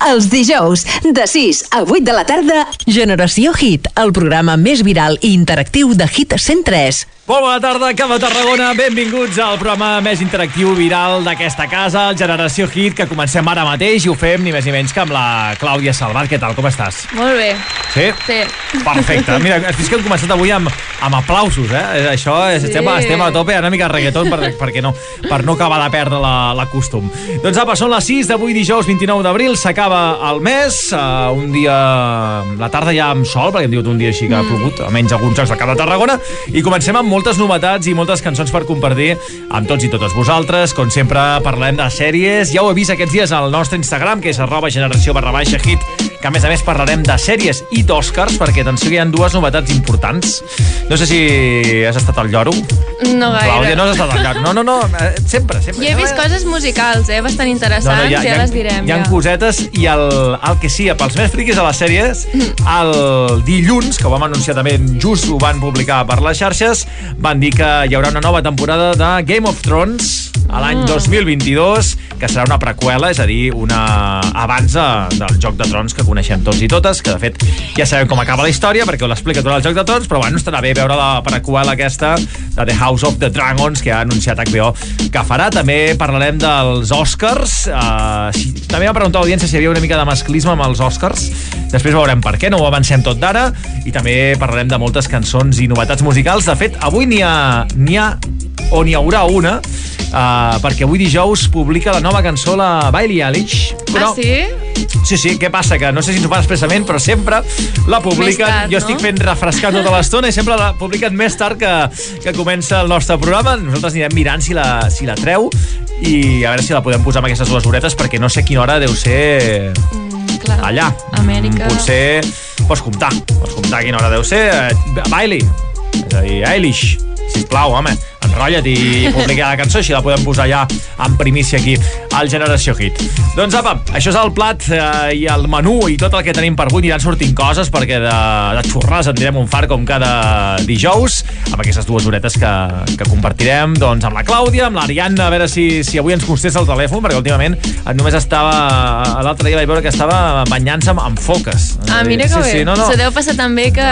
Els dijous, de 6 a 8 de la tarda, Generació Hit, el programa més viral i interactiu de Hit 103. Molt bona tarda, Camp de Tarragona. Benvinguts al programa més interactiu viral d'aquesta casa, el Generació Hit, que comencem ara mateix i ho fem ni més ni menys que amb la Clàudia Salvat. Què tal, com estàs? Molt bé. Sí? Sí. Perfecte. Mira, has vist que hem començat avui amb, amb aplausos, eh? Això, és, Sí. estem, estem a tope, una mica reggaeton per, perquè no, per no acabar de perdre la, la costum. Doncs apa, són les 6 d'avui dijous 29 d'abril, s'acaba el mes, uh, un dia... La tarda ja amb sol, perquè hem dit un dia així que ha plogut, almenys alguns jocs de Camp de Tarragona, i comencem amb moltes novetats i moltes cançons per compartir amb tots i totes vosaltres. Com sempre, parlem de sèries. Ja ho he vist aquests dies al nostre Instagram, que és arroba generació barra baixa hit, que a més a més parlarem de sèries i d'Oscars, perquè atenció que hi ha dues novetats importants. No sé si has estat al lloro. No gaire. Clàudia, no has estat al lloro. No, no, no, eh, sempre, sempre. Jo he vist coses musicals, eh? Bastant interessants, ja, ja les direm. hi ha ja. cosetes i el, el que sí, pels més friquis de les sèries, el dilluns, que ho vam anunciar també, just ho van publicar per les xarxes, van dir que hi haurà una nova temporada de Game of Thrones a l'any 2022, que serà una preqüela, és a dir, una abans de, del Joc de Trons que coneixem tots i totes, que de fet ja sabem com acaba la història, perquè ho l'explica tot el Joc de Trons, però bueno, estarà bé veure la preqüela aquesta de The House of the Dragons, que ha anunciat HBO que farà. També parlarem dels Oscars. Uh, si, també va preguntar a l'audiència si hi havia una mica de masclisme amb els Oscars. Després veurem per què, no ho avancem tot d'ara. I també parlarem de moltes cançons i novetats musicals. De fet, avui n'hi ha, ha o n'hi haurà una, uh, perquè avui dijous publica la nova cançó la Billie Eilish. Ah, sí? Sí, sí, què passa? Que no sé si ens ho fan expressament, però sempre la publiquen. Tard, jo no? estic fent refrescar tota l'estona i sempre la publiquen més tard que, que comença el nostre programa. Nosaltres anirem mirant si la, si la treu i a veure si la podem posar amb aquestes dues horetes perquè no sé quina hora deu ser Mm, clar. allà. Amèrica. Mm, Potser pots comptar, pots comptar quina hora deu ser. Eh, Bailey, és a dir, Eilish, sisplau, home, enrotlla't i publica la cançó, així la podem posar ja en primícia aquí al Generació Hit. Doncs apa, això és el plat eh, i el menú i tot el que tenim per avui aniran sortint coses perquè de, de xurràs en direm un far com cada dijous amb aquestes dues horetes que, que compartirem doncs amb la Clàudia, amb l'Ariadna a veure si, si avui ens contesta el telèfon perquè últimament eh, només estava l'altre dia vaig veure que estava banyant-se amb, amb foques Ah, mira que sí, bé. sí, no, no. Se deu passar també que...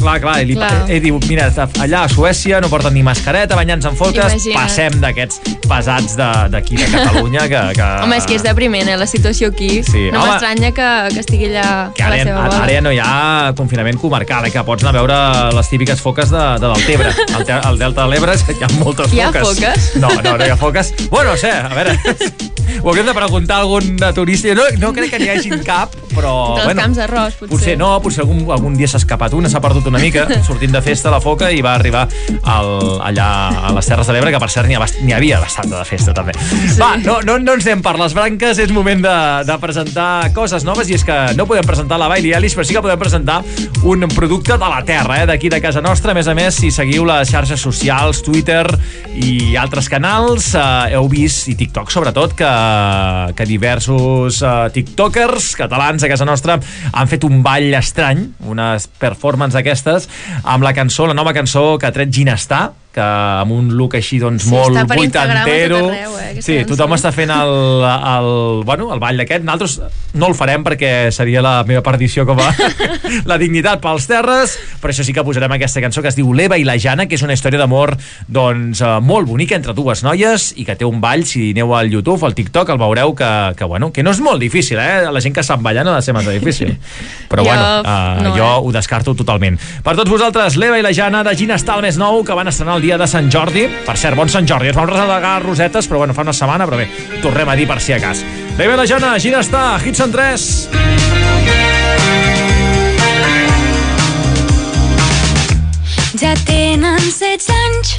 Clar, clar, i li, Clar. He, he dit, mira, allà a Suècia no porten ni mascareta, banyant-se amb foques, Imagina't. passem d'aquests pesats d'aquí de, de Catalunya que, que... Home, és que és depriment, eh, la situació aquí. Sí, no m'estranya que, que estigui allà que a ara, la seva ara, bola. ara ja no hi ha confinament comarcal, eh, que pots anar a veure les típiques foques de, de Deltebre. Al, te, al Delta de l'Ebre hi ha moltes Hi ha foques. foques? No, no, no hi ha foques. Bueno, no sé, a veure... Ho hauríem de preguntar a algun turista. No, no crec que n'hi hagin cap, però... Dels bueno, camps d'arròs, potser. Potser no, potser algun, algun dia s'ha escapat una, s'ha perdut una mica, sortint de festa la foca i va arribar al, allà a les Terres de l'Ebre, que per cert n'hi ha havia bastanta de festa també. Sí. Va, no, no, no ens anem per les branques, és moment de, de presentar coses noves i és que no podem presentar la Bailey Ellis, però sí que podem presentar un producte de la terra, eh, d'aquí de casa nostra. A més a més, si seguiu les xarxes socials, Twitter i altres canals, eh, heu vist, i TikTok sobretot, que, que diversos eh, tiktokers catalans a casa nostra han fet un ball estrany, unes performances d'aquestes, amb la cançó, la nova cançó que ha tret Ginestar, que amb un look així doncs Sí, molt vuitantero. arreu, eh, sí, tothom està fent el, el, bueno, el ball d'aquest. Nosaltres no el farem perquè seria la meva perdició com a la dignitat pels terres, però això sí que posarem aquesta cançó que es diu L'Eva i la Jana, que és una història d'amor doncs, eh, molt bonica entre dues noies i que té un ball, si aneu al YouTube o al TikTok el veureu que, que, bueno, que no és molt difícil, eh? La gent que sap ballar no ha de ser massa difícil. Però Jo, bueno, uh, no, jo eh? ho descarto totalment. Per tots vosaltres, l'Eva i la Jana de Gina està el més nou, que van estrenar el dia de Sant Jordi. Per cert, bon Sant Jordi. Ens vam regalar rosetes, però bueno, fa una setmana, però bé, tornem a dir per si a cas. L'Eva i la Jana, Gina està, Hits en 3. Ja tenen 16 anys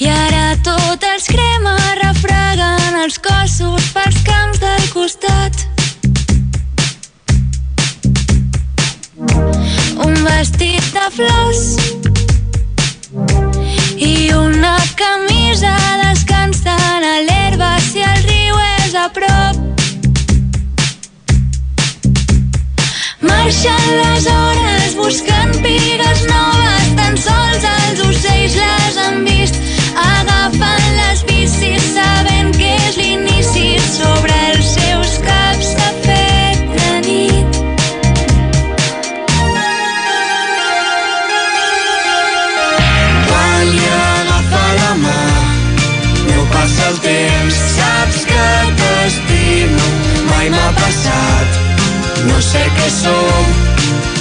i ara tot els crema refregant els cossos pels camps del costat. Un vestit de flors i una camisa descansant a l'herba si el riu és a prop. Marxen les hores buscant pigues noves, tan sols els ocells les han vist. Agafen les bicis sabent que és l'inici sobre els seus caps. sé som,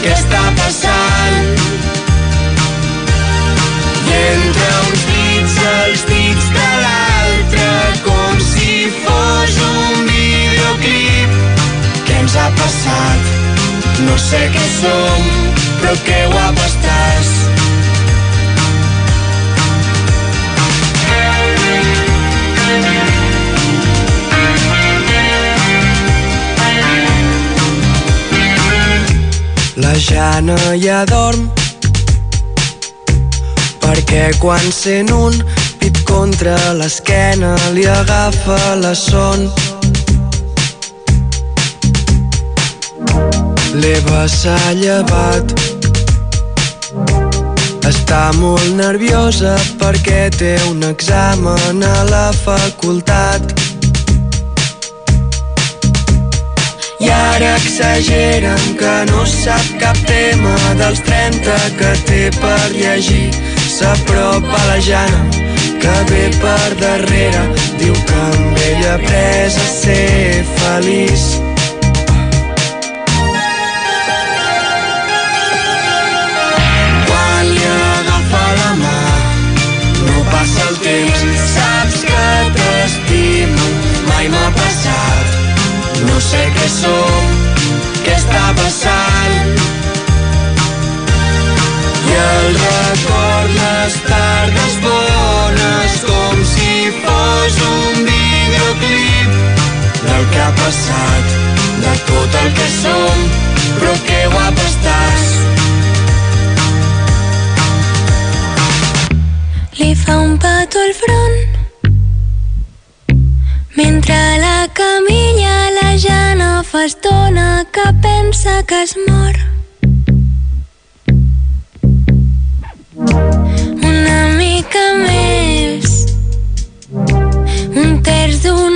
què està passant. I entre uns dits els dits de l'altre, com si fos un videoclip. Què ens ha passat? No sé què som, però que guapa estàs. La Jana ja dorm perquè quan sent un pit contra l'esquena li agafa la son. L'Eva s'ha llevat està molt nerviosa perquè té un examen a la facultat. Ara exageren que no sap cap tema dels 30 que té per llegir. S'apropa la Jana, que ve per darrere, diu que amb ella après a ser feliç. Quan li agafa la mà, no passa el temps, saps que t'estimo, mai m'ha passat no sé què som, què està passant. I el record les tardes bones com si fos un videoclip del que ha passat, de tot el que som, però que guapa estàs. Li fa un petó al front mentre la fa estona que pensa que es mor. Una mica més. Un terç d'una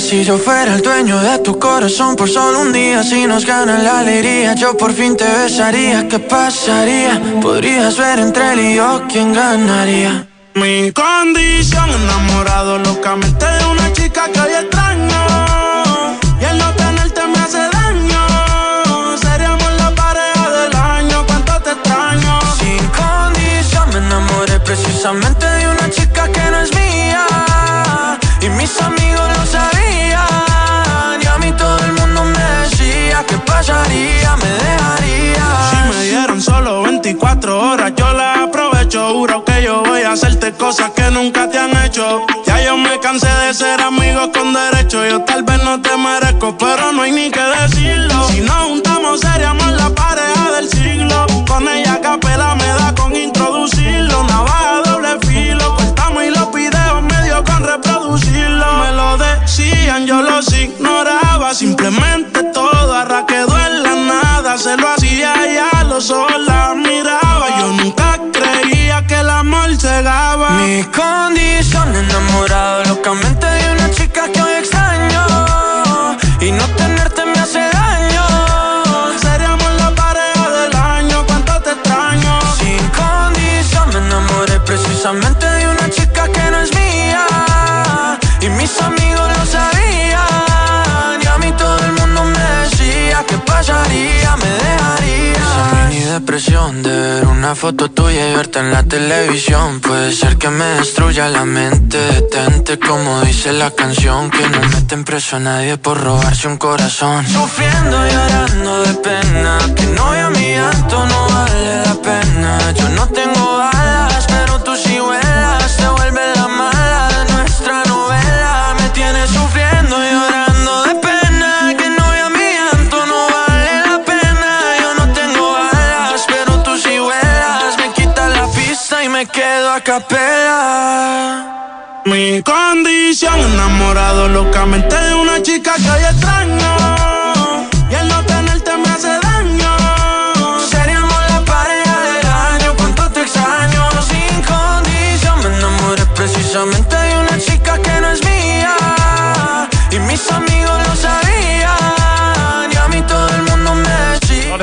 si yo fuera el dueño de tu corazón por solo un día? Si nos gana la alegría, yo por fin te besaría. ¿Qué pasaría? Podrías ver entre él y yo quién ganaría. Mi condición enamorado locamente de una chica que 24 horas yo las aprovecho Juro que yo voy a hacerte cosas que nunca te han hecho. Ya yo me cansé de ser amigo con derecho Yo tal vez no te merezco pero no hay ni que decirlo Mi condición enamorado locamente depresión de ver una foto tuya y verte en la televisión. Puede ser que me destruya la mente Detente como dice la canción Que no meten preso a nadie por robarse un corazón. Sufriendo y llorando de pena Que no vea mi llanto no vale la pena. Yo no tengo Mi condición enamorado locamente de una chica que hoy extraño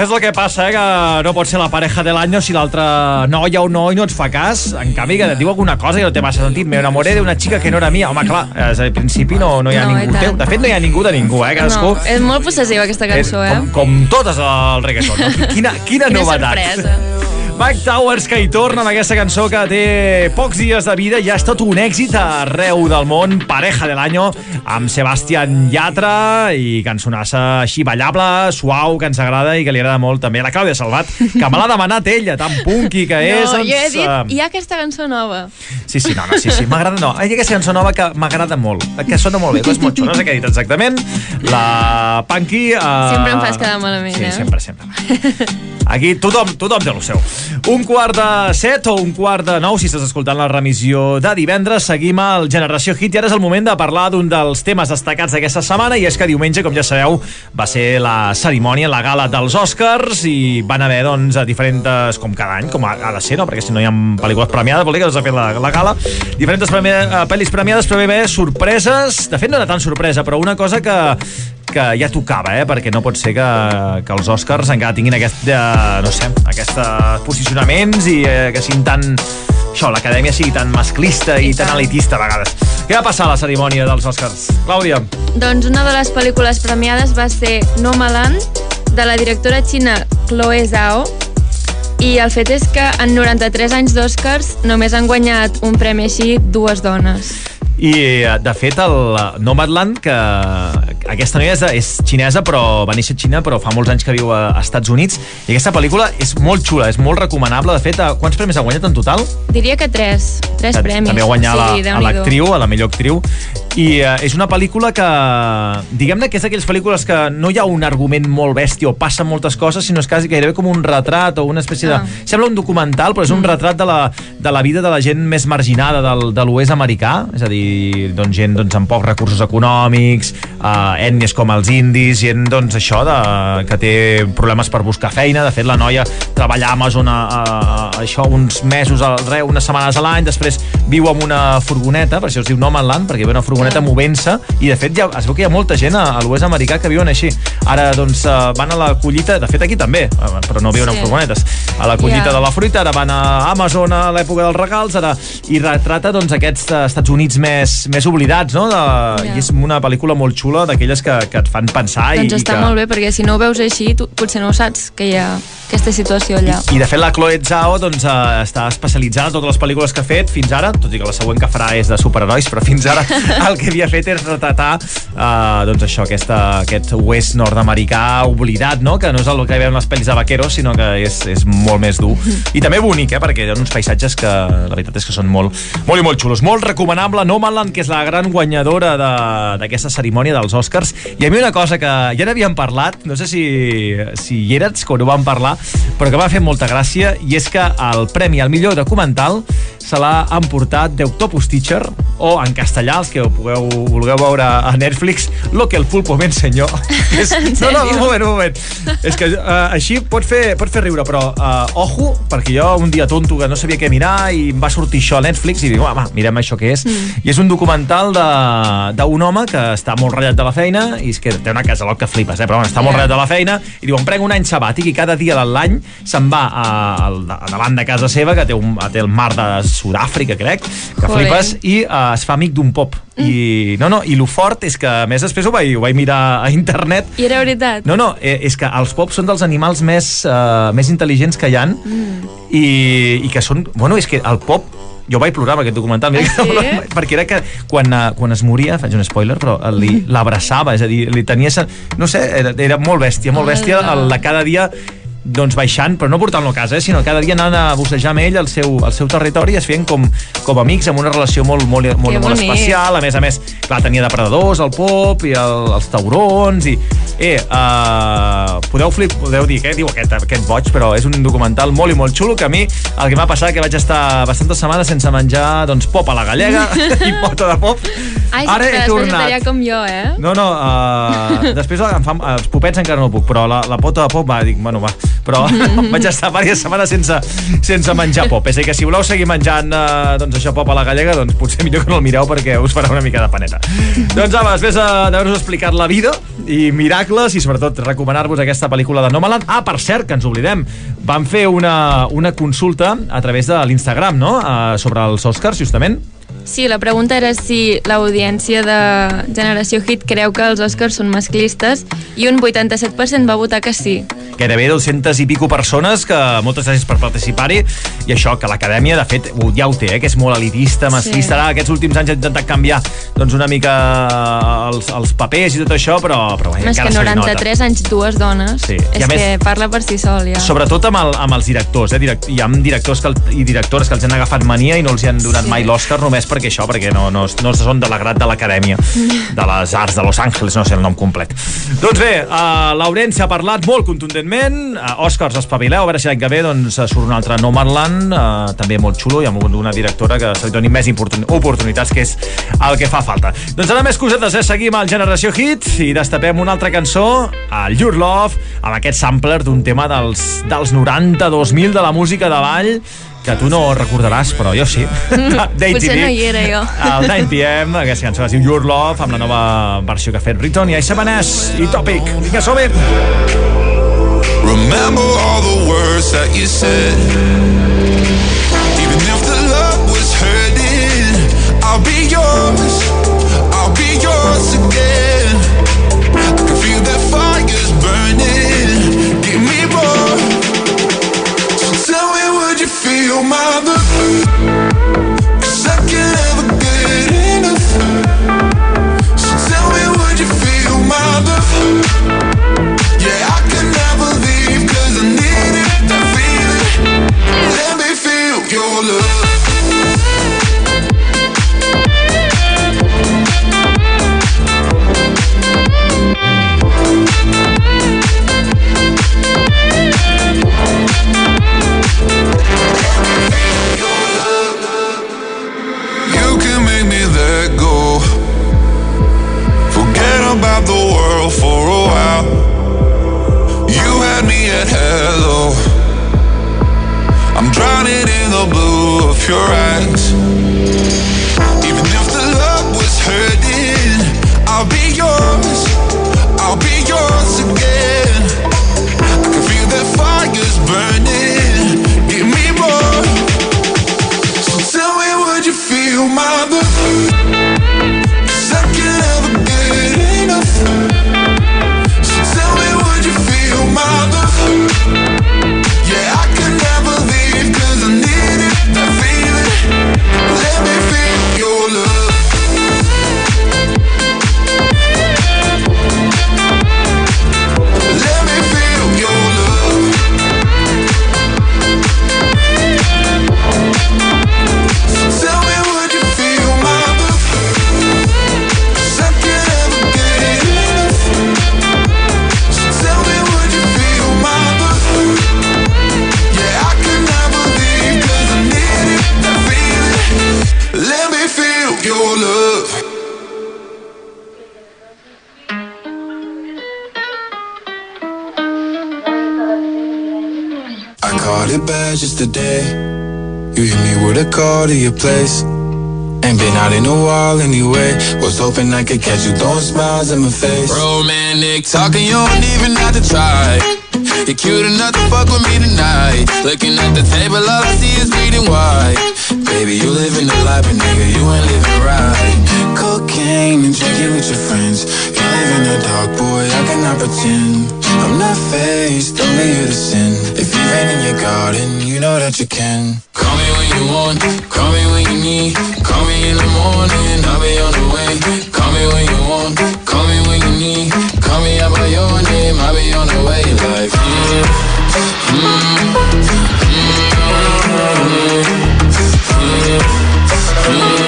és el que passa, eh? que no pot ser la pareja de l'any si l'altra noia o noi no et fa cas. En canvi, que et diu alguna cosa i no té massa sentit. Me enamoré d'una xica que no era mia. Home, clar, al principi no, no hi ha No, ningú teu. De fet, no hi ha ningú de ningú, eh? Cadascú... No, és molt possessiva aquesta cançó, eh? Com, com totes al reggaeton. No? Quina, quina, Quina novetat. sorpresa. Mike Towers que hi torna amb aquesta cançó que té pocs dies de vida i ja és tot un èxit arreu del món, pareja de l'any amb Sebastián Yatra i cançonassa així ballable, suau, que ens agrada i que li agrada molt també a la Clàudia Salvat, que me l'ha demanat ella, tan punky que és. No, jo he ens, dit, eh, hi ha aquesta cançó nova. Sí, sí, no, no, sí, sí, m'agrada, no. Hi ha aquesta cançó nova que m'agrada molt, que sona molt bé, que és molt xula, no sé què he dit exactament. La Punky... Uh... Sempre em fas quedar malament, sí, eh? sempre, sempre. Aquí tothom, tothom té el seu. Un quart de set o un quart de nou, si estàs escoltant la remissió de divendres, seguim al Generació Hit i ara és el moment de parlar d'un dels temes destacats d'aquesta setmana i és que diumenge, com ja sabeu, va ser la cerimònia, la gala dels Oscars i van haver, doncs, a diferents, com cada any, com ha, de ser, no? perquè si no hi ha pel·lícules premiades, vol dir que s'ha fet la, la gala, diferents premi eh, pel·lis premiades, però bé, sorpreses, de fet no era tan sorpresa, però una cosa que, que ja tocava, eh? perquè no pot ser que, que els Oscars encara tinguin aquest, eh, no sé, aquests posicionaments i eh, que siguin tan... Això, l'acadèmia sigui tan masclista i, I tan elitista a vegades. Què va passar a la cerimònia dels Oscars? Clàudia. Doncs una de les pel·lícules premiades va ser Nomaland, de la directora xina Chloe Zhao, i el fet és que en 93 anys d'Oscars només han guanyat un premi així dues dones. I, eh, de fet, el Nomadland, que aquesta noia és, és xinesa, però va néixer a Xina, però fa molts anys que viu a, Estats Units, i aquesta pel·lícula és molt xula, és molt recomanable. De fet, eh, quants premis ha guanyat en total? Diria que tres. Tres premis. També ha guanyat sí, a l'actriu, a la millor actriu. I uh, és una pel·lícula que, diguem-ne que és d'aquelles pel·lícules que no hi ha un argument molt bèstia o passen moltes coses, sinó és quasi gairebé com un retrat o una espècie de... Ah. Sembla un documental, però és un retrat de la, de la vida de la gent més marginada del, de l'oest americà, és a dir, doncs, gent doncs, amb pocs recursos econòmics, uh, ètnies com els indis, gent doncs, això de, que té problemes per buscar feina. De fet, la noia treballa a Amazon a, a, a, això uns mesos, al, re, unes setmanes a l'any, després viu amb una furgoneta, per això es diu Nomadland, perquè ha una furgoneta movent-se, i de fet ja, es veu que hi ha molta gent a, a l'oest americà que viuen així. Ara doncs eh, van a la collita, de fet aquí també, eh, però no viuen Sí. en furgonetes, a la collita Ja. de la fruita, ara van a Amazon a l'època dels regals, ara, i retrata doncs, aquests eh, Estats Units més, més oblidats, no? De, Ja. I és una pel·lícula molt xula, d'aquelles que, que et fan pensar. Doncs i, està i que... molt bé, perquè si no ho veus així, tu potser no ho saps, que hi ha aquesta situació allà. I de fet la Chloe Zhao doncs, eh, està especialitzada en totes les pel·lícules que ha fet fins ara, tot i que la següent que farà és de superherois, però fins ara el que havia fet és retratar eh, doncs això, aquesta, aquest oest nord-americà oblidat, no? que no és el que veiem les pel·lis de vaqueros, sinó que és, és molt més dur. I també bonic, eh? perquè hi ha uns paisatges que la veritat és que són molt, molt i molt xulos. Molt recomanable, Nomadland, que és la gran guanyadora de- d'aquesta cerimònia dels Oscars. I a mi una cosa que ja n'havíem parlat, no sé si, si hi eres quan ho vam parlar, però que va fer molta gràcia, i és que el premi al millor documental se l'ha emportat The Octopus Teacher, o en castellà, els que ho pugueu, vulgueu veure a Netflix, Lo que el pulpo me enseñó. és, no, no, un moment, un moment. És que uh, així pot fer, pot fer riure, però uh, ojo, perquè jo un dia tonto que no sabia què mirar i em va sortir això a Netflix i dic, va, mirem això que és. Mm. I és un documental de- d'un home que està molt ratllat de la feina i és que té una casa loc que flipes, eh? però bueno, està molt ratllat de la feina i diu, em prenc un any sabàtic i cada dia de l'any se'n va a, a, a davant de casa seva, que té, un, té el mar de Sud-àfrica, crec, que Joder. flipes, i uh, es fa amic d'un pop. I, no, no, i lo fort és que, a més, després ho vaig, ho vaig mirar a internet I era veritat. no, no, eh, és que els pops són dels animals més, uh, més intel·ligents que hi han mm. i, i que són... Bueno, és que el pop jo vaig plorar amb aquest documental mira, Ah, sí? perquè era que quan, quan es moria, faig un spoiler però l'abraçava, és a dir, li tenia no sé, era, era molt bèstia molt bèstia, el de cada dia doncs baixant, però no portant-lo a casa, eh, sinó cada dia anant a bussejar amb ell el seu, el seu territori i es feien com, com amics amb una relació molt, molt, molt, molt especial. A més a més, clar, tenia depredadors, el pop i el, els taurons i... Eh, uh, podeu, flip, podeu dir què diu aquest, aquest boig, però és un documental molt i molt xulo que a mi el que m'ha passat que vaig estar bastantes setmanes sense menjar doncs, pop a la gallega i pota de pop. Ai, Ara he tornat. com jo, eh? No, no, uh, després em fa, els popets encara no puc, però la, la pota de pop va, dic, bueno, va, però vaig estar diverses setmanes sense, sense menjar pop. És a dir, que si voleu seguir menjant uh, doncs això pop a la gallega, doncs potser millor que no el mireu perquè us farà una mica de paneta. doncs home, després d'haver-vos explicat la vida i miracles i sobretot recomanar-vos aquesta pel·lícula de Nomadland. Ah, per cert, que ens oblidem, vam fer una, una consulta a través de l'Instagram, no?, uh, sobre els Oscars, justament. Sí, la pregunta era si l'audiència de Generació Hit creu que els Oscars són masclistes i un 87% va votar que sí. gairebé 200 i pico persones que moltes gràcies per participar-hi i això, que l'acadèmia de fet ja ho té, eh, que és molt elitista, masclista Sí. ara aquests últims anys ha intentat canviar doncs una mica els, els papers i tot això però, però bé, encara que se li nota 93 anys, dues dones. Sí. I És a més- que parla per si sol, ja. Sobretot amb, el, amb els directors, eh? Direct, hi ha directors que i directores que els han agafat mania i no els hi han donat Sí. mai l'Oscar només perquè això, perquè no, no, no són de l'agrat de l'Acadèmia de les Arts de Los Angeles, no sé el nom complet. Doncs bé, uh, Laurència ha parlat molt contundentment, uh, Oscars, espavileu, a veure si l'any que ve doncs, eh, surt un altre Nomadland, uh, també molt xulo, i amb una directora que se li doni més oportun oportunitats, que és el que fa falta. Doncs ara més cosetes, eh? seguim al Generació Hit i destapem una altra cançó, el Your Love, amb aquest sampler d'un tema dels, dels 90, 2000 de la música de ball, que tu no recordaràs, però jo sí. Potser no hi era jo. Al 9pm, aquesta cançó es diu Your Love, amb la nova versió que ha fet Riton i Aisabanès i Topic. Vinga, som-hi! Remember all the words that you said. Even if the love was hurting, I'll be yours. your mother. I can never get enough. So tell me, would you feel my love? Yeah, I can never I need it, Let me feel your love. Enough girl for a while. You had me at hello. I'm drowning in the blue of your eyes. Even if the love was hurting, I'll be yours. I'll be yours again. I can feel that fire's burning. Give me more. So tell me, would you feel my I caught it bad just today. You hit me with a call to your place. Ain't been out in a while anyway. Was hoping I could catch you throwing smiles in my face. Romantic talking, you don't even have to try. You're cute enough to fuck with me tonight. Looking at the table, all I see is bleeding white. Baby, you living the life, but nigga, you ain't living right. Cocaine and drinking with your friends. You live in the dark, boy, I cannot pretend. I'm not faced, only you to sin. If you rain in your garden, you know that you can. Call me when you want, call me when you need. Call me in the morning, I'll be on the way. Call me when you want, call me when you need. Call me out by your name, I'll be on the way. Like, mm, mm, hey,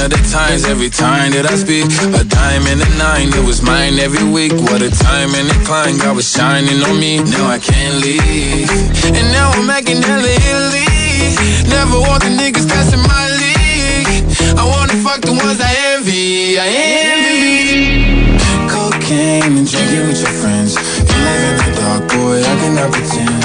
of the times every time that I speak. A dime and a nine, it was mine every week. What a time and a climb, God was shining on me. Now I can't leave. And now I'm making hella Italy. Never want the niggas passing my league. I wanna fuck the ones I envy. I envy. Cocaine and drinking with your friends. You live in the dark, boy, I cannot pretend.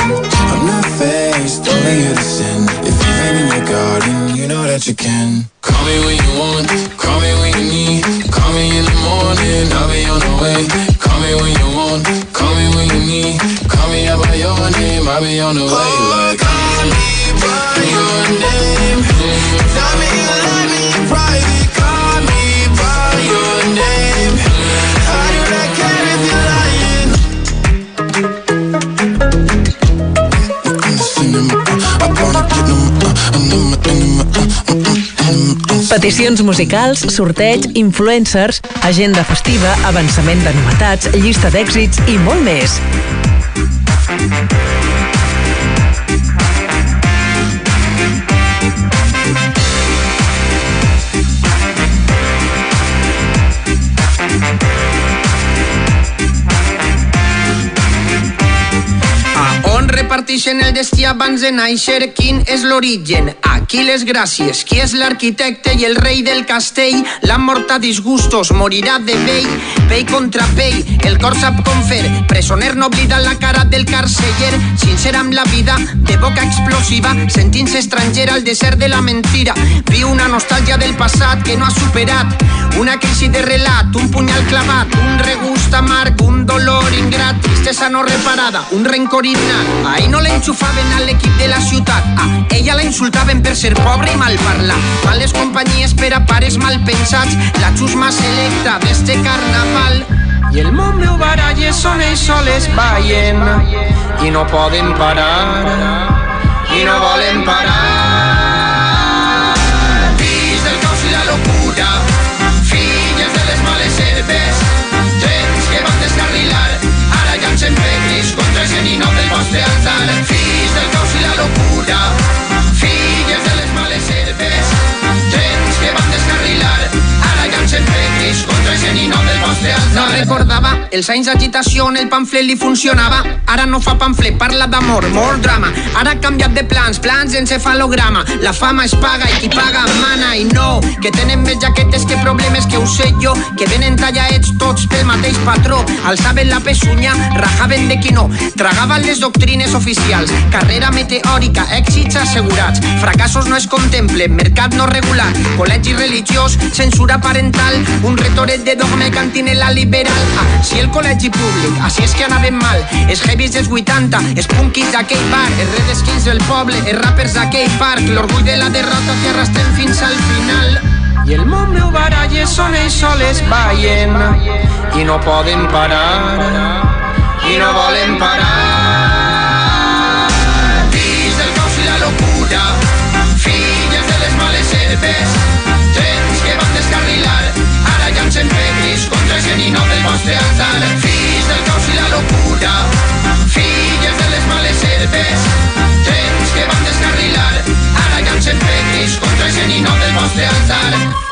I'm not faced, only you to sin. If you've in your garden, you know that you can. Call me when you want, call me when you need. Call me in the morning, I'll be on the way. Call me when you want, call me when you need. Call me out by your name, I'll be on the way. Like, call me by your name. Tell me you love me in private. Call me by your name. I do not care if you're lying. Peticions musicals, sorteig, influencers, agenda festiva, avançament de novetats, llista d'èxits i molt més. On reparteixen el destí abans de néixer? Quin és l'origen? A qui les gràcies? Qui és l'arquitecte i el rei del castell? La mort a disgustos morirà de vell. Pell contra pell, el cor sap com fer. Presoner no oblida la cara del carceller. Sincer amb la vida, de boca explosiva, sentint-se estranger al desert de la mentira. Viu una nostàlgia del passat que no ha superat. Una crisi de relat, un punyal clavat, un regust amarg, un dolor ingrat, tristesa no reparada, un rencor innat. A ell no l'enxufaven a l'equip de la ciutat, a ella la insultaven per ser pobre i mal parlar. Males companyies per a pares mal pensats, la xusma selecta d'este carnaval. I el món meu baralles són ells soles ballen i no poden parar. I no volen parar. recordaba els anys d'agitació on el pamflet li funcionava. Ara no fa pamflet, parla d'amor, molt drama. Ara ha canviat de plans, plans encefalograma. La fama es paga i qui paga mana i no. Que tenen més jaquetes que problemes que ho sé jo. Que venen tallaets tots pel mateix patró. Alçaven la pesunya, rajaven de qui no. Tragaven les doctrines oficials. Carrera meteòrica, èxits assegurats. Fracassos no es contemplen, mercat no regulat. Col·legi religiós, censura parental. Un retoret de dogma i cantinela liberal. Ah, si el col·legi públic, així és que anaven mal. Els heavies dels 80, els punkis d'aquell bar, els redeskins del poble, els rappers d'aquell parc, l'orgull de la derrota que arrastrem fins al final. I el món meu baralles són ells soles ballen i no poden parar i no volen parar. Fills del caos i la locura, filles de les males herbes, trens que van descarrilar, ara llancen pegris contra el genino del altar. Fills del caos i la locura, filles de les males herbes, trens que van descarrilar, ara llancen pegris contra el genino del vostre altar.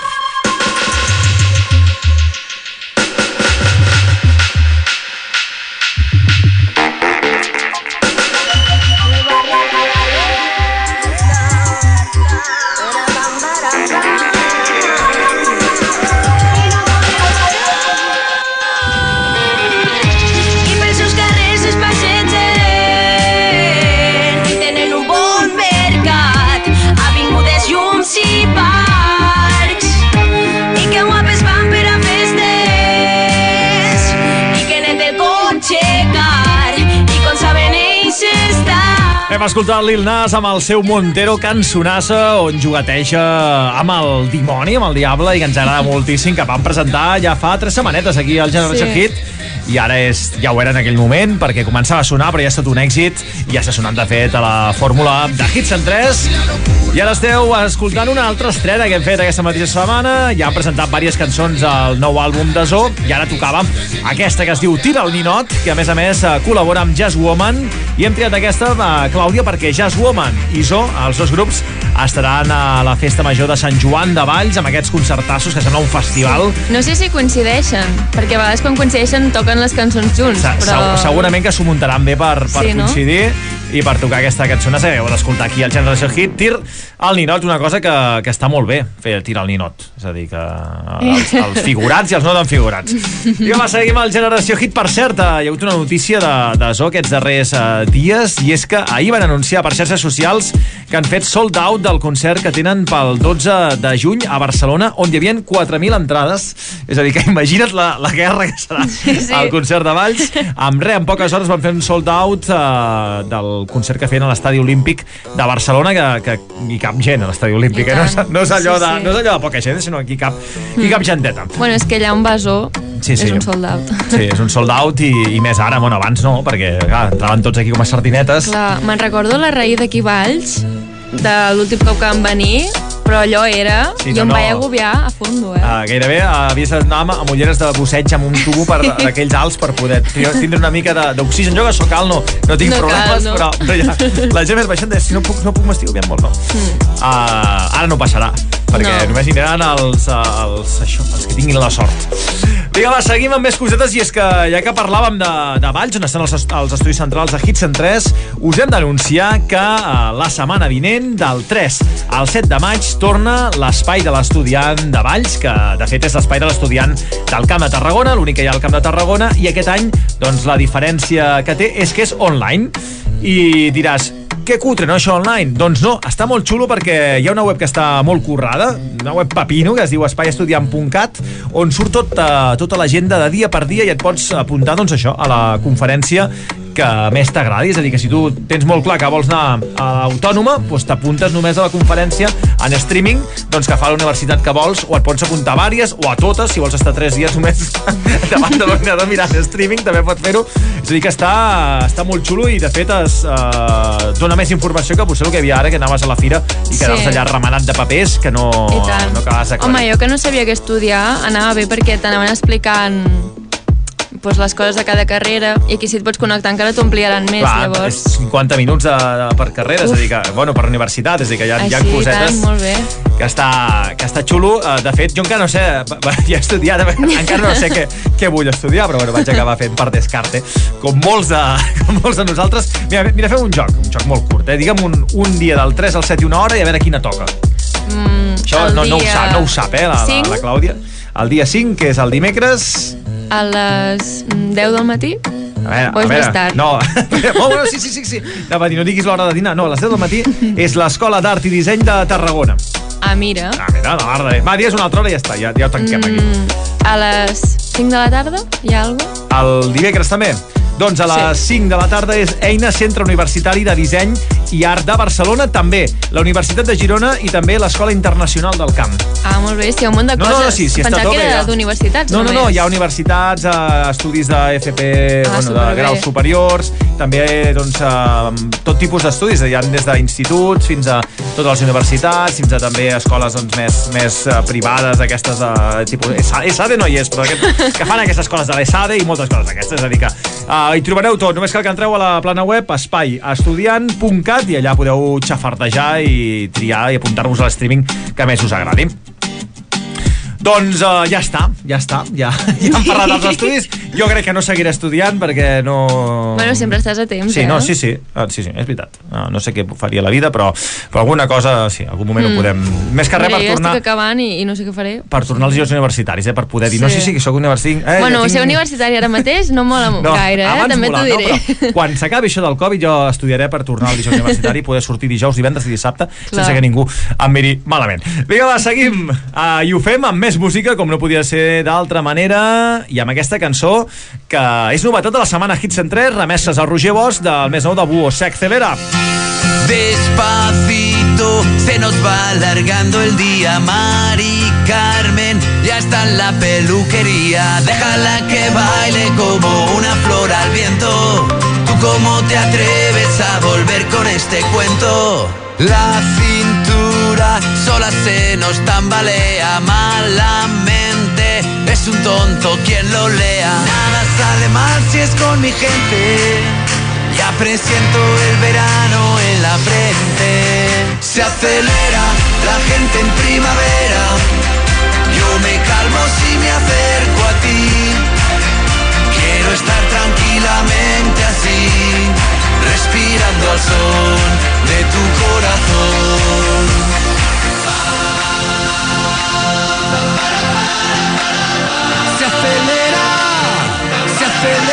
Hem escoltat Lil Nas amb el seu Montero cançonassa on jugateja amb el dimoni, amb el diable i que ens agrada moltíssim, que van presentar ja fa tres setmanetes aquí al Generation Sí. Hit i ara és, ja ho era en aquell moment perquè començava a sonar però ja ha estat un èxit. I ja està sonant de fet a la fórmula de Hits en 3 i ara esteu escoltant una altra estrena que hem fet aquesta mateixa setmana. Ja han presentat diverses cançons al nou àlbum de Zo. I ara tocava aquesta que es diu Tira el Ninot que a més a més eh, col·labora amb Jazz Woman. I hem triat aquesta, eh, Clàudia, perquè Jazz Woman i Zo, els dos grups estaran a la festa major de Sant Joan de Valls amb aquests concertassos que sembla un festival. No sé si coincideixen, perquè a vegades quan coincideixen toquen les cançons junts, Se- però... segur- Segurament que s'ho muntaran bé per, per Sí, no? I per tocar aquesta cançó que heu d'escoltar aquí al Generació Hit. Tir al ninot, una cosa que, que està molt bé, fer tir al ninot. És a dir, que els, els figurats i els no tan figurats. I va, seguim al Generació Hit. Per cert, eh, hi ha hagut una notícia de, de Zo aquests darrers eh, dies i és que ahir van anunciar per xarxes socials que han fet sold out del concert que tenen pel 12 de juny a Barcelona, on hi havia 4.000 entrades. És a dir, que imagina't la, la guerra que serà Sí, sí. el concert de Valls. En res, en poques hores van fer un sold out eh, del concert que feien a l'Estadi Olímpic de Barcelona, que, que hi cap gent a l'Estadi Olímpic. Eh? No, és, no, és allò Sí, de, sí. Mm. no és allò de poca gent, sinó aquí cap, aquí cap genteta. Bueno, és que allà un basó Sí, sí. és un sold out. Sí, és un sold out i, i més ara, bueno, abans no, perquè clar, entraven tots aquí com a sardinetes. Clar, me'n recordo la raï d'aquí Valls, de l'últim cop que van venir, però allò era... Sí, no, jo em no. vaig agobiar a fondo, eh? Uh, gairebé uh, havies d'anar amb, amb ulleres de busseig amb un tubo per d'aquells alts per poder tindre una mica de- d'oxigen. Jo que sóc alt no, no tinc No cal, problemes, no. però, però ja, la gent més baixant de si no puc, no puc m'estiu bien molt, no. Uh, ara no passarà, perquè No. només hi aniran els, uh, els, això, els que tinguin la sort. Vinga, va, seguim amb més cosetes i és que ja que parlàvem de, de Valls, on estan els, els estudis centrals de Hits en 3, us hem d'anunciar que uh, la setmana vinent, del 3 al 7 de maig, torna l'espai de l'estudiant de Valls, que de fet és l'espai de l'estudiant del Camp de Tarragona, l'únic que hi ha al Camp de Tarragona, i aquest any doncs, la diferència que té és que és online. I diràs, que cutre, no, això online? Doncs no, està molt xulo perquè hi ha una web que està molt currada, una web pepino, que es diu espaiestudiant.cat, on surt tota, tota l'agenda de dia per dia i et pots apuntar, doncs això, a la conferència que més t'agradi, és a dir, que si tu tens molt clar que vols anar a l'autònoma, doncs t'apuntes només a la conferència en streaming doncs que fa la universitat que vols, o et pots apuntar a vàries, o a totes, si vols estar 3 dies només davant de l'ordinador mirant streaming, també pots fer-ho. És a dir, que està, està molt xulo i, de fet, es eh, dona més informació que potser el que hi havia ara, que anaves a la fira i quedaves Sí. allà remenat de papers que no, no acabaves de Home, jo que no sabia què estudiar, anava bé perquè t'anaven explicant doncs, les coses de cada carrera i aquí si et pots connectar encara t'ho ampliaran més, Clar, llavors. és 50 minuts de, de, per carrera, és a dir que, bueno, per universitat, és a dir que hi ha, hi ha Així, cosetes tant, molt bé. que està, que està xulo. Eh, De fet, jo encara no sé, ja he estudiat, encara no sé què, què vull estudiar, però bueno, vaig acabar fent per descarte, com molts de, com molts de nosaltres. Mira, mira, fem un joc, un joc molt curt, eh? Digue'm un, un dia del 3 al 7 i una hora i a veure quina toca. Mm, Això no, no ho dia sap, no ho sap, eh, la, la, cinc? la Clàudia. El dia 5, que és el dimecres, A les mm, 10 del matí? A veure, O és més tard? No, oh, bueno, sí, sí, sí, sí. Anava a dir, no diguis l'hora de dinar. No, a les 10 del matí és l'Escola d'Art i Disseny de Tarragona. Ah, mira. Ah, mira, la mar de... Va, digues una altra hora i ja està, ja, ja ho tanquem aquí. Mm, a les 5 de la tarda hi ha alguna cosa? El dimecres també? Doncs a les 5 de la tarda és Eina, Centre Universitari de Disseny i Art de Barcelona, també la Universitat de Girona i també l'Escola Internacional del Camp. Ah, molt bé, sí, un munt de No, coses. no, sí, sí, està tot bé, ja. d'universitats No, no, no, hi ha universitats, eh, estudis de FP, Ah, bueno, de graus superiors, també doncs, eh, tot tipus d'estudis, hi ha des d'instituts fins a totes les universitats, fins a també escoles doncs, més, més eh, privades, aquestes de tipus... ESA- ESADE no hi és, però aquest, que fan aquestes escoles de l'ESADE i moltes coses d'aquestes, és a dir que uh, hi trobareu tot, només cal que entreu a la plana web espaiastudiant.cat i allà podeu xafardejar i triar i apuntar-vos a l'streaming que més us agradi. Doncs uh, ja està, ja està, ja, ja hem parlat dels estudis. Jo crec que no seguiré estudiant perquè no... Bueno, sempre estàs a temps, Sí, eh? no, sí, sí, ah, sí, sí, és veritat. No, no sé què faria la vida, però, però alguna cosa, sí, algun moment mm. ho podem... Més que res per tornar, estic acabant i, i no sé què faré. per tornar als llocs universitaris, eh, per poder dir, no, Sí. sí, sí, que sóc universitari... Eh, bueno, ja tinc- ser universitari ara mateix no mola No, gaire, eh? També t'ho diré. No, però quan s'acabi això del Covid jo estudiaré per tornar al dijous universitari i poder sortir dijous, divendres i dissabte sense que ningú em miri malament. Vinga, va, seguim. Uh, I ho fem amb més música, com no podia ser d'altra manera, i amb aquesta cançó que és novetat de la setmana Hits en 3, remeses a Roger Bosch del més nou de Búho, Se Accelera. Despacito, se nos va alargando el día. Mari Carmen ya está en la peluquería. Déjala que baile como una flor al viento. ¿Tú cómo te atreves a volver con este cuento? La cintura sola se nos tambalea malamente. Es un tonto quien lo lea. Nada sale mal si es con mi gente. Ya presiento el verano en la frente. Se acelera la gente en primavera. Yo me calmo si me acerco a ti. Quiero estar tranquilamente así, respirando al son de tu corazón. Se acelera, se acelera.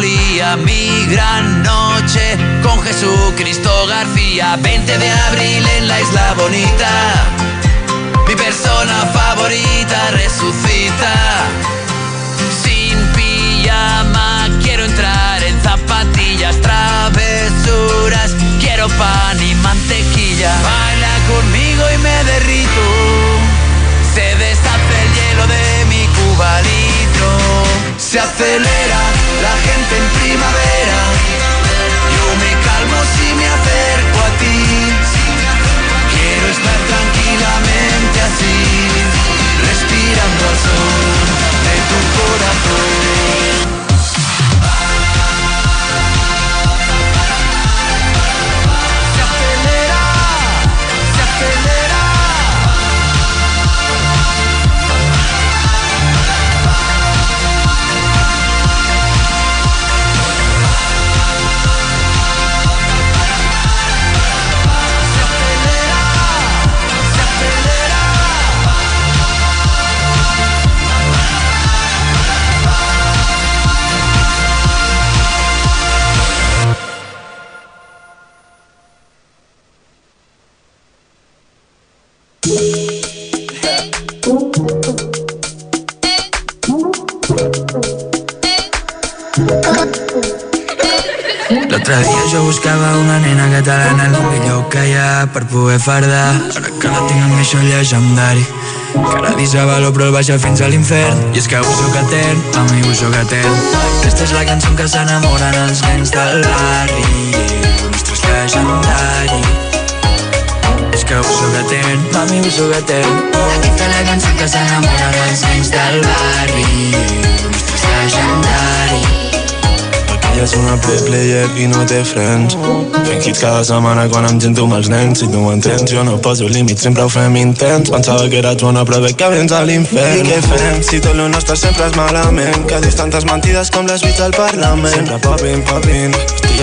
Mi gran noche con Jesucristo García. 20 de abril en la isla bonita. Mi persona favorita resucita. Sin pijama quiero entrar en zapatillas travesuras quiero pan y mantequilla. Baila conmigo y me derrito. Se deshace el hielo de Se acelera la gente en primavera. Yo me calmo si me acerco a ti. Quiero estar tranquilamente así, respirando al sol de tu corazón. Catalana el millor que hi ha per poder fardar. Ara que la tinc amb mi llegendari. Cada dia valor però el baixa fins a l'infern. I és que ho soc etern, a mi ho soc etern. Aquesta és la cançó què s'enamoren els nens del barri. El nostre és llegendari. És que ho soc etern, mami, ho soc etern. Aquesta és la cançó què s'enamoren els nens del barri. El nostre és llegendari. És una play player i no té frens Fent hits cada setmana quan em gento amb els nens. Si tu m'entens, jo no poso límits, sempre ho fem intens. Pensava que eres bona però veig que vens a l'infern. I què fem si tot lo nostre sempre és malament? Que dius tantes mentides com les bits al Parlament. Sempre popin, popin,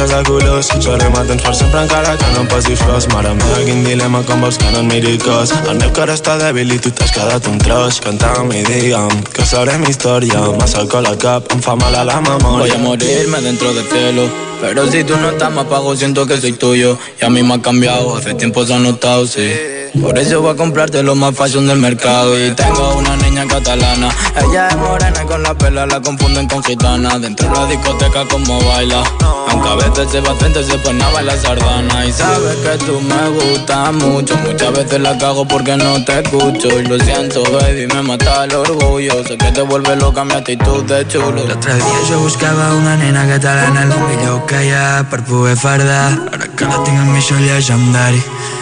de colors. Serem atents per sempre encara que no em posi flors. Mare meva, quin dilema com vols que no et miri cos. El meu cor està dèbil i tu t'has quedat un tros. Canta'm i digue'm que sabrem història. Massa alcohol al cap, em fa mal a la memòria. Voy a morirme dentro del cielo Pero si tú no estás me apago, siento que soy tuyo. Y a mí me ha cambiado, hace tiempo se ha notado, sí Por eso voy a comprarte lo más fashion del mercado. Y tengo una catalana. Ella es morena y con la pela la confunden con gitana. Dentro de la discoteca como baila. Aunque a veces se va frente, se pone a bailar sardana. Y sabes que tú me gustas mucho. Muchas veces la cago porque no te escucho. Y lo siento, baby, me mata el orgullo. Sé que te vuelve loca mi actitud de chulo. L'altre dia jo buscava una nena catalana el millor que hi ha per poder fardar Ara que la tinc amb mi llegendari Cada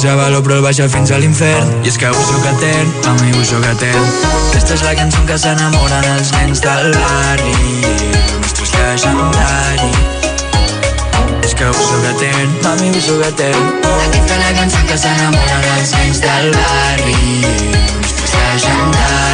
dia valor però el baixa fins a l'infern I és que ho soc etern, a mi soc etern Aquesta és la cançó què s'enamoren els nens del barri. El nostre és llegendari És que ho soc etern, a mi soc etern Aquesta és la cançó què s'enamoren els nens del barri. El nostre és llegendari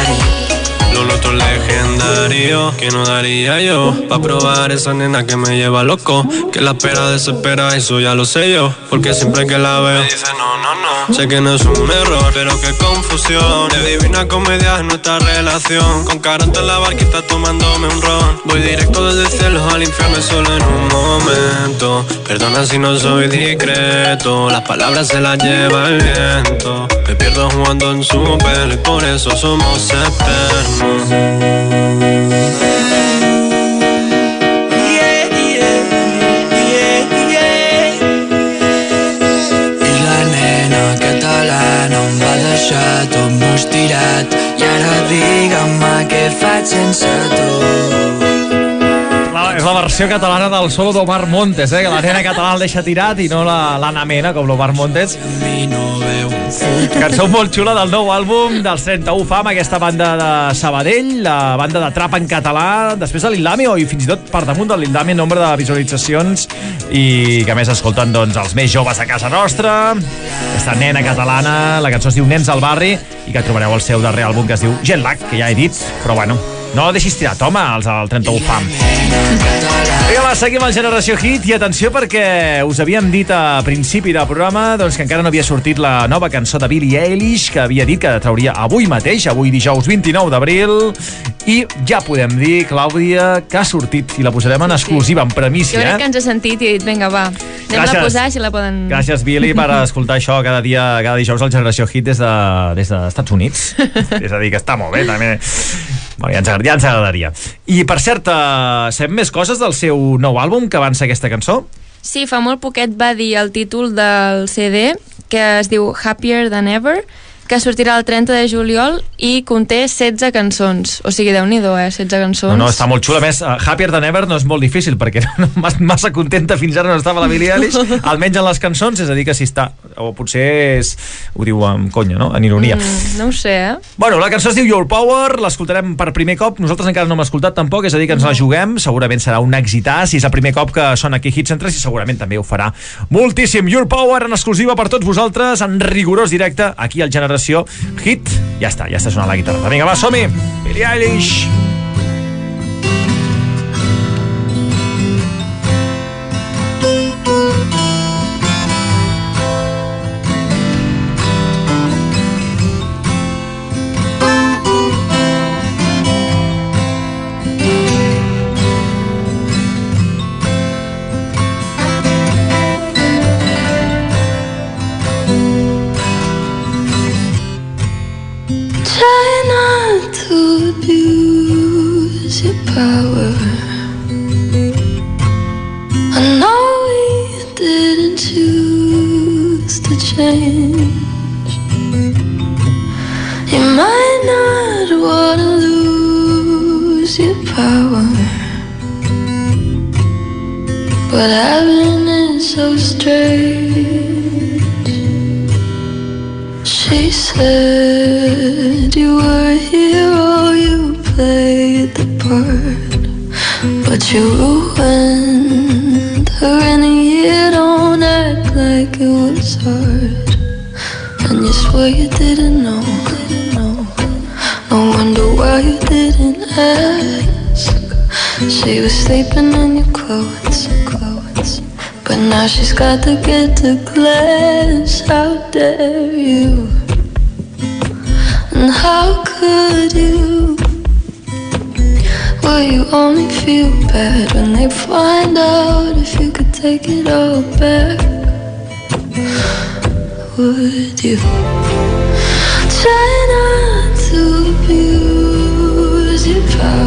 Legendario que no daría yo Pa' probar esa nena que me lleva loco Que la espera desespera, eso ya lo sé yo Porque siempre que la veo me dice no, no, no Sé que no es un error, pero qué confusión. De divina comedia es nuestra relación. Con carota en la barquita tomándome un ron. Voy directo desde el cielo al infierno solo en un momento. Perdona si no soy discreto Las palabras se las lleva el viento. Me pierdo jugando en su pelo y por eso somos eternos Tot mostirat i ara digue'm què faig sense tu. La, és la versió catalana del solo d'Omar Montes, eh? que la nena catalana el deixa tirat i no la- l'Anna Mena, com l'Omar Montes. Cançó molt xula del nou àlbum dels 31 Fam, aquesta banda de Sabadell, la banda de trap en català, després de l'Ildamio i fins i tot per damunt de l'Ildamio nombre de visualitzacions i que més escolten doncs, els més joves a casa nostra, aquesta nena catalana, la cançó es diu Nens al barri i que trobareu al seu darrer àlbum que es diu Jet Lag, que ja he dit, però bueno, no deixis tirat, home, els del 31 Fam. Vinga, va, seguim el Generació Hit i atenció perquè us havíem dit a principi del programa doncs, que encara no havia sortit la nova cançó de Billie Eilish que havia dit que trauria avui mateix, avui dijous 29 d'abril i ja podem dir, Clàudia, que ha sortit i la posarem en exclusiva, en Jo premissa, crec que eh? ens ha sentit i he dit, vinga, va, anem Gràcies. a posar si la poden... Gràcies, Billy, per escoltar això cada dia, cada dijous al Generació Hit des de, des dels Estats Units. És a dir, que està molt bé, també. Bueno, ja, ens, ja ens agradaria. I, per cert, eh, sabem més coses del seu nou àlbum que avança aquesta cançó? Sí, fa molt poquet va dir el títol del CD, que es diu Happier Than Ever, que sortirà el 30 de juliol i conté 16 cançons. O sigui, déu-n'hi-do, eh? 16 cançons. No, no, està molt xula. A més, uh, Happier Than Ever no és molt difícil, perquè no, mas- massa contenta fins ara no estava la Billie Eilish, almenys en les cançons, és a dir, que si està... O potser és, ho diu amb conya, no? En ironia. Mm, no ho sé, eh? Bueno, la cançó es diu Your Power, l'escoltarem per primer cop. Nosaltres encara no hem escoltat tampoc, és a dir, que ens la juguem. Segurament serà un èxitàs i és el primer cop que sona aquí Hit Centres i segurament també ho farà moltíssim. Your Power en exclusiva per tots vosaltres, en rigorós directe, aquí al Generació Hit. Ja està, ja està sonant la guitarra. Vinga, va, som-hi! Billie Eilish! You might not wanna lose your power, but I've been in so straight. sleeping in your clothes, clothes. But now she's got to get the glass. How dare you? And how could you? Will you only feel bad when they find out if you could take it all back? Would you try not to abuse your power?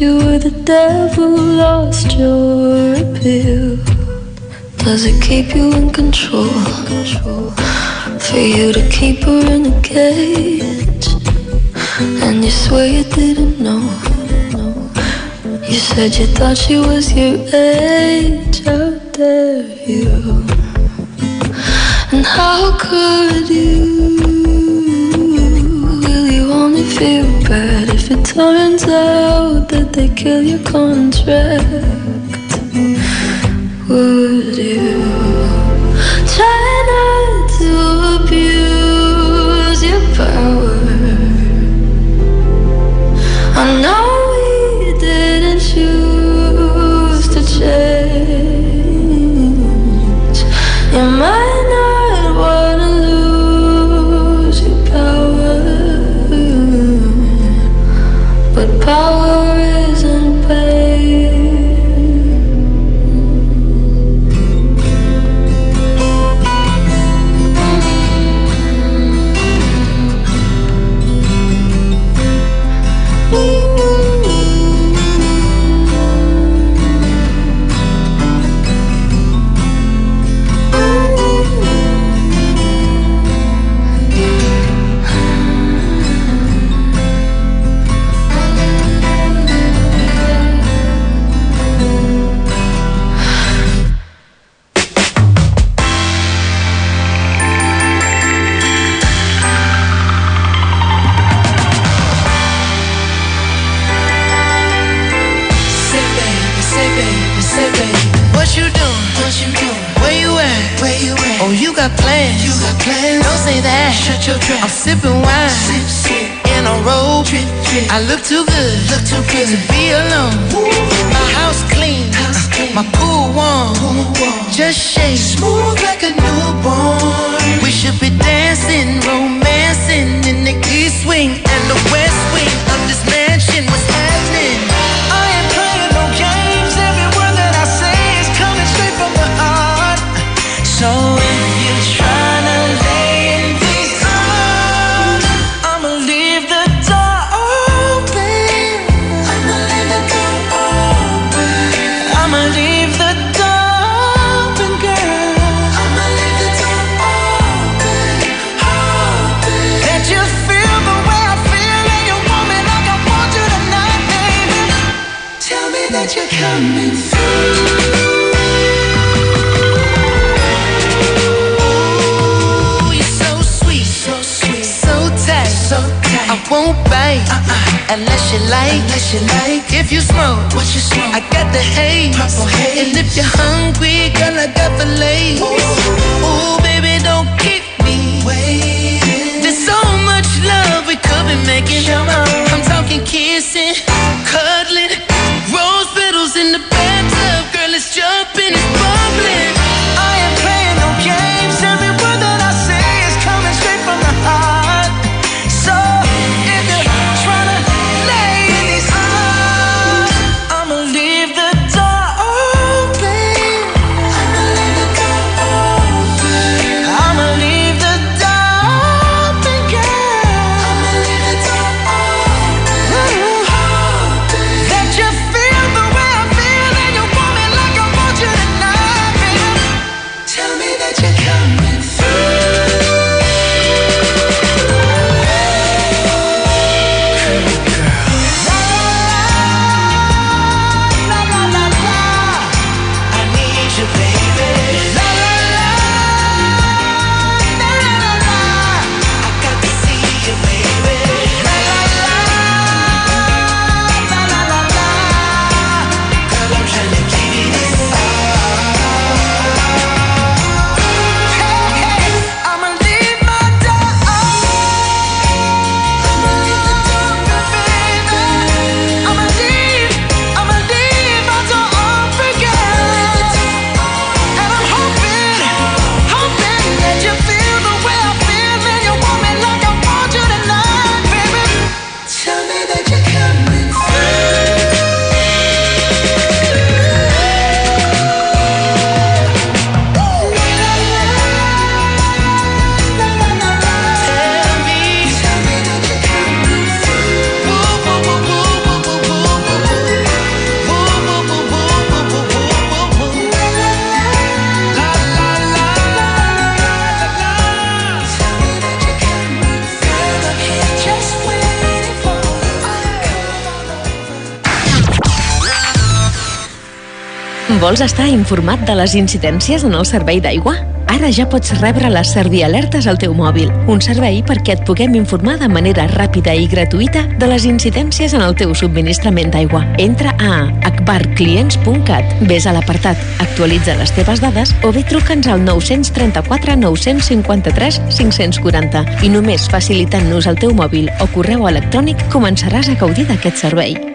You were the devil, lost your appeal. Does it keep you in control? For you to keep her in a cage, and you swear you didn't know. You said you thought she was your age, how dare you? And how could you? Will you only feel better? Turns out that they kill your contract. Vols estar informat de les incidències en el servei d'aigua? Ara ja pots rebre les Servialertes al teu mòbil, un servei perquè et puguem informar de manera ràpida i gratuïta de les incidències en el teu subministrament d'aigua. Entra a acbarclients.cat, ves a l'apartat Actualitza les teves dades o bé truca'ns al 934 953 540 i només facilitant-nos el teu mòbil o correu electrònic començaràs a gaudir d'aquest servei.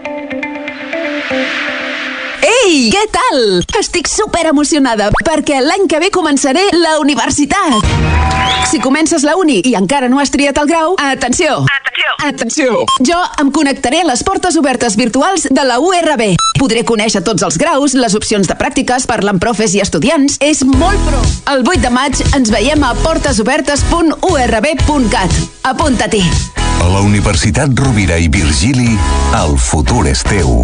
Ei, què tal? Estic super emocionada perquè l'any que ve començaré la universitat. Si comences la uni i encara no has triat el grau, atenció! Atenció! Atenció! Jo em connectaré a les portes obertes virtuals de la URB. Podré conèixer tots els graus, les opcions de pràctiques, parlar amb profes i estudiants. És molt pro! El 8 de maig ens veiem a portesobertes.urb.cat. Apunta-t'hi! A la Universitat Rovira i Virgili, el futur és teu.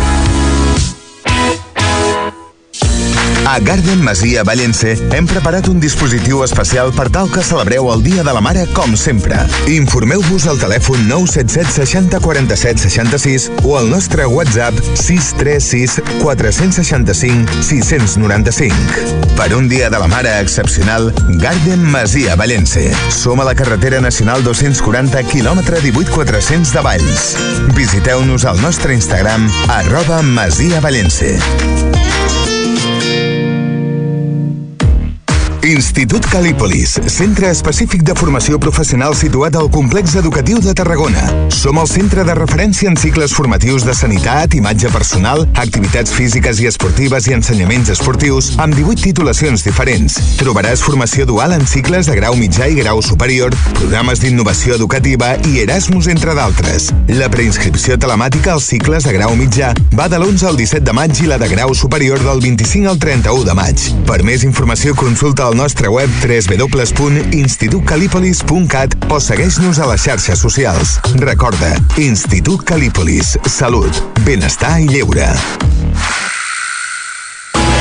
A Garden Masia Vallense hem preparat un dispositiu especial per tal que celebreu el Dia de la Mare com sempre. Informeu-vos al telèfon 977 60 47 66 o al nostre WhatsApp 636 465 695. Per un Dia de la Mare excepcional, Garden Masia Vallense. Som a la carretera nacional 240 quilòmetre 18 400 de Valls. Visiteu-nos al nostre Instagram arroba Masia Vallense. Institut Calípolis, centre específic de formació professional situat al complex educatiu de Tarragona. Som el centre de referència en cicles formatius de sanitat, imatge personal, activitats físiques i esportives i ensenyaments esportius amb 18 titulacions diferents. Trobaràs formació dual en cicles de grau mitjà i grau superior, programes d'innovació educativa i Erasmus, entre d'altres. La preinscripció telemàtica als cicles de grau mitjà va de l'11 al 17 de maig i la de grau superior del 25 al 31 de maig. Per més informació consulta el nostre web www.institutcalipolis.cat o segueix-nos a les xarxes socials. Recorda, Institut Calípolis. Salut, benestar i lleure.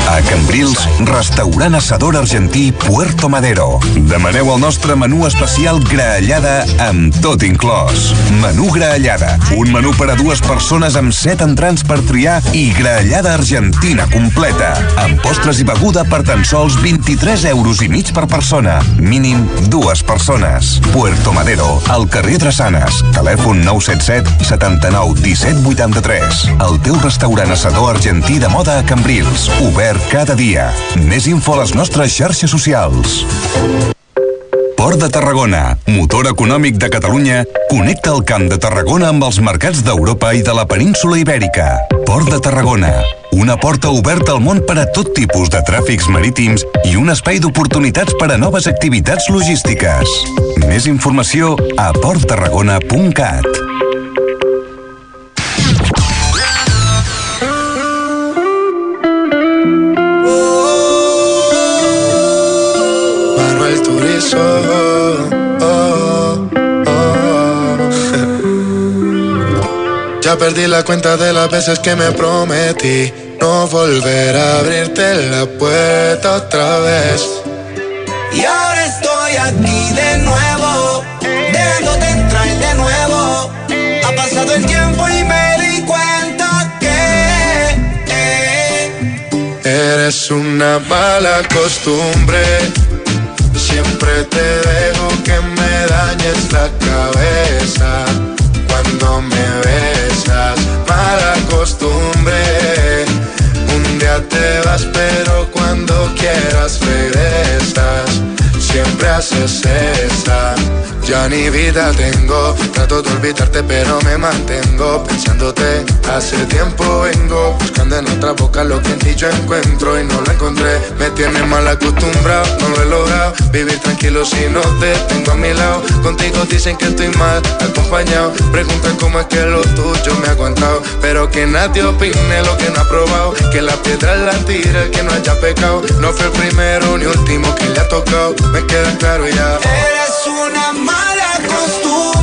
A Cambrils, restaurant assador argentí Puerto Madero. Demaneu el nostre menú especial graellada amb tot inclòs. Menú graellada, un menú per a dues persones amb set entrants per triar i graellada argentina completa, amb postres i beguda per tan sols 23 euros i mig per persona. Mínim dues persones. Puerto Madero, al carrer Drassanes, telèfon 977 79 17 83. El teu restaurant assador argentí de moda a Cambrils, obert cada dia. Més info a les nostres xarxes socials. Port de Tarragona, motor econòmic de Catalunya, connecta el Camp de Tarragona amb els mercats d'Europa i de la península Ibèrica. Port de Tarragona, una porta oberta al món per a tot tipus de tràfics marítims i un espai d'oportunitats per a noves activitats logístiques. Més informació a porttarragona.cat. Ya perdí la cuenta de las veces que me prometí no volver a abrirte la puerta otra vez. Y ahora estoy aquí de nuevo, dejándote entrar de nuevo. Ha pasado el tiempo y me di cuenta que eh, Eres una mala costumbre. Siempre te dejo que me dañes la cabeza me besas. Mala costumbre. Un día te vas, pero cuando quieras regresas. Siempre haces esa. Ya ni vida tengo. Trato de olvidarte, pero me mantengo pensándote. Hace tiempo vengo buscando en otra boca lo que en ti yo encuentro y no lo encontré. Me tienes mal acostumbrado, no lo he logrado. Vivir tranquilo si no te tengo a mi lado. Contigo dicen que estoy mal acompañado. Preguntan cómo es que lo tuyo me ha aguantado. Pero que nadie opine lo que no ha probado. Que la piedra la tira el que no haya pecado. No fue el primero ni último que le ha tocado. Queda claro ya. Eres una mala costumbre.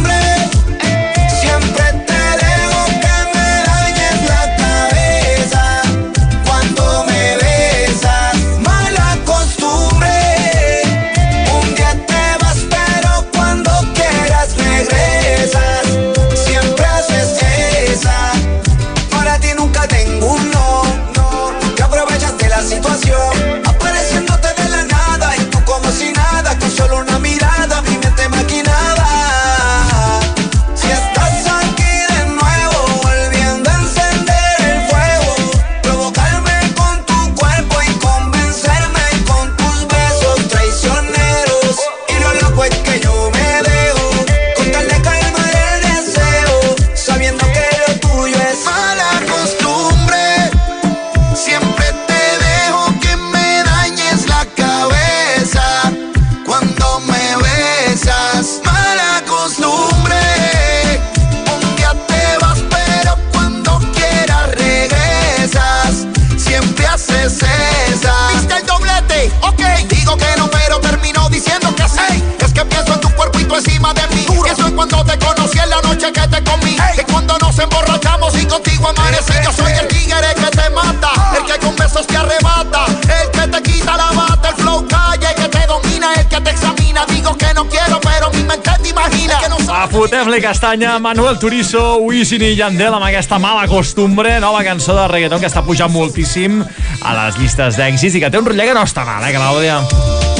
Fotem-li castanya, Manuel Turizo, Wisin i Yandel amb aquesta mala costumbre, nova cançó de reggaeton que està pujant moltíssim a les llistes d'èxits i que té un rotllet que no està mal, eh, Clàudia?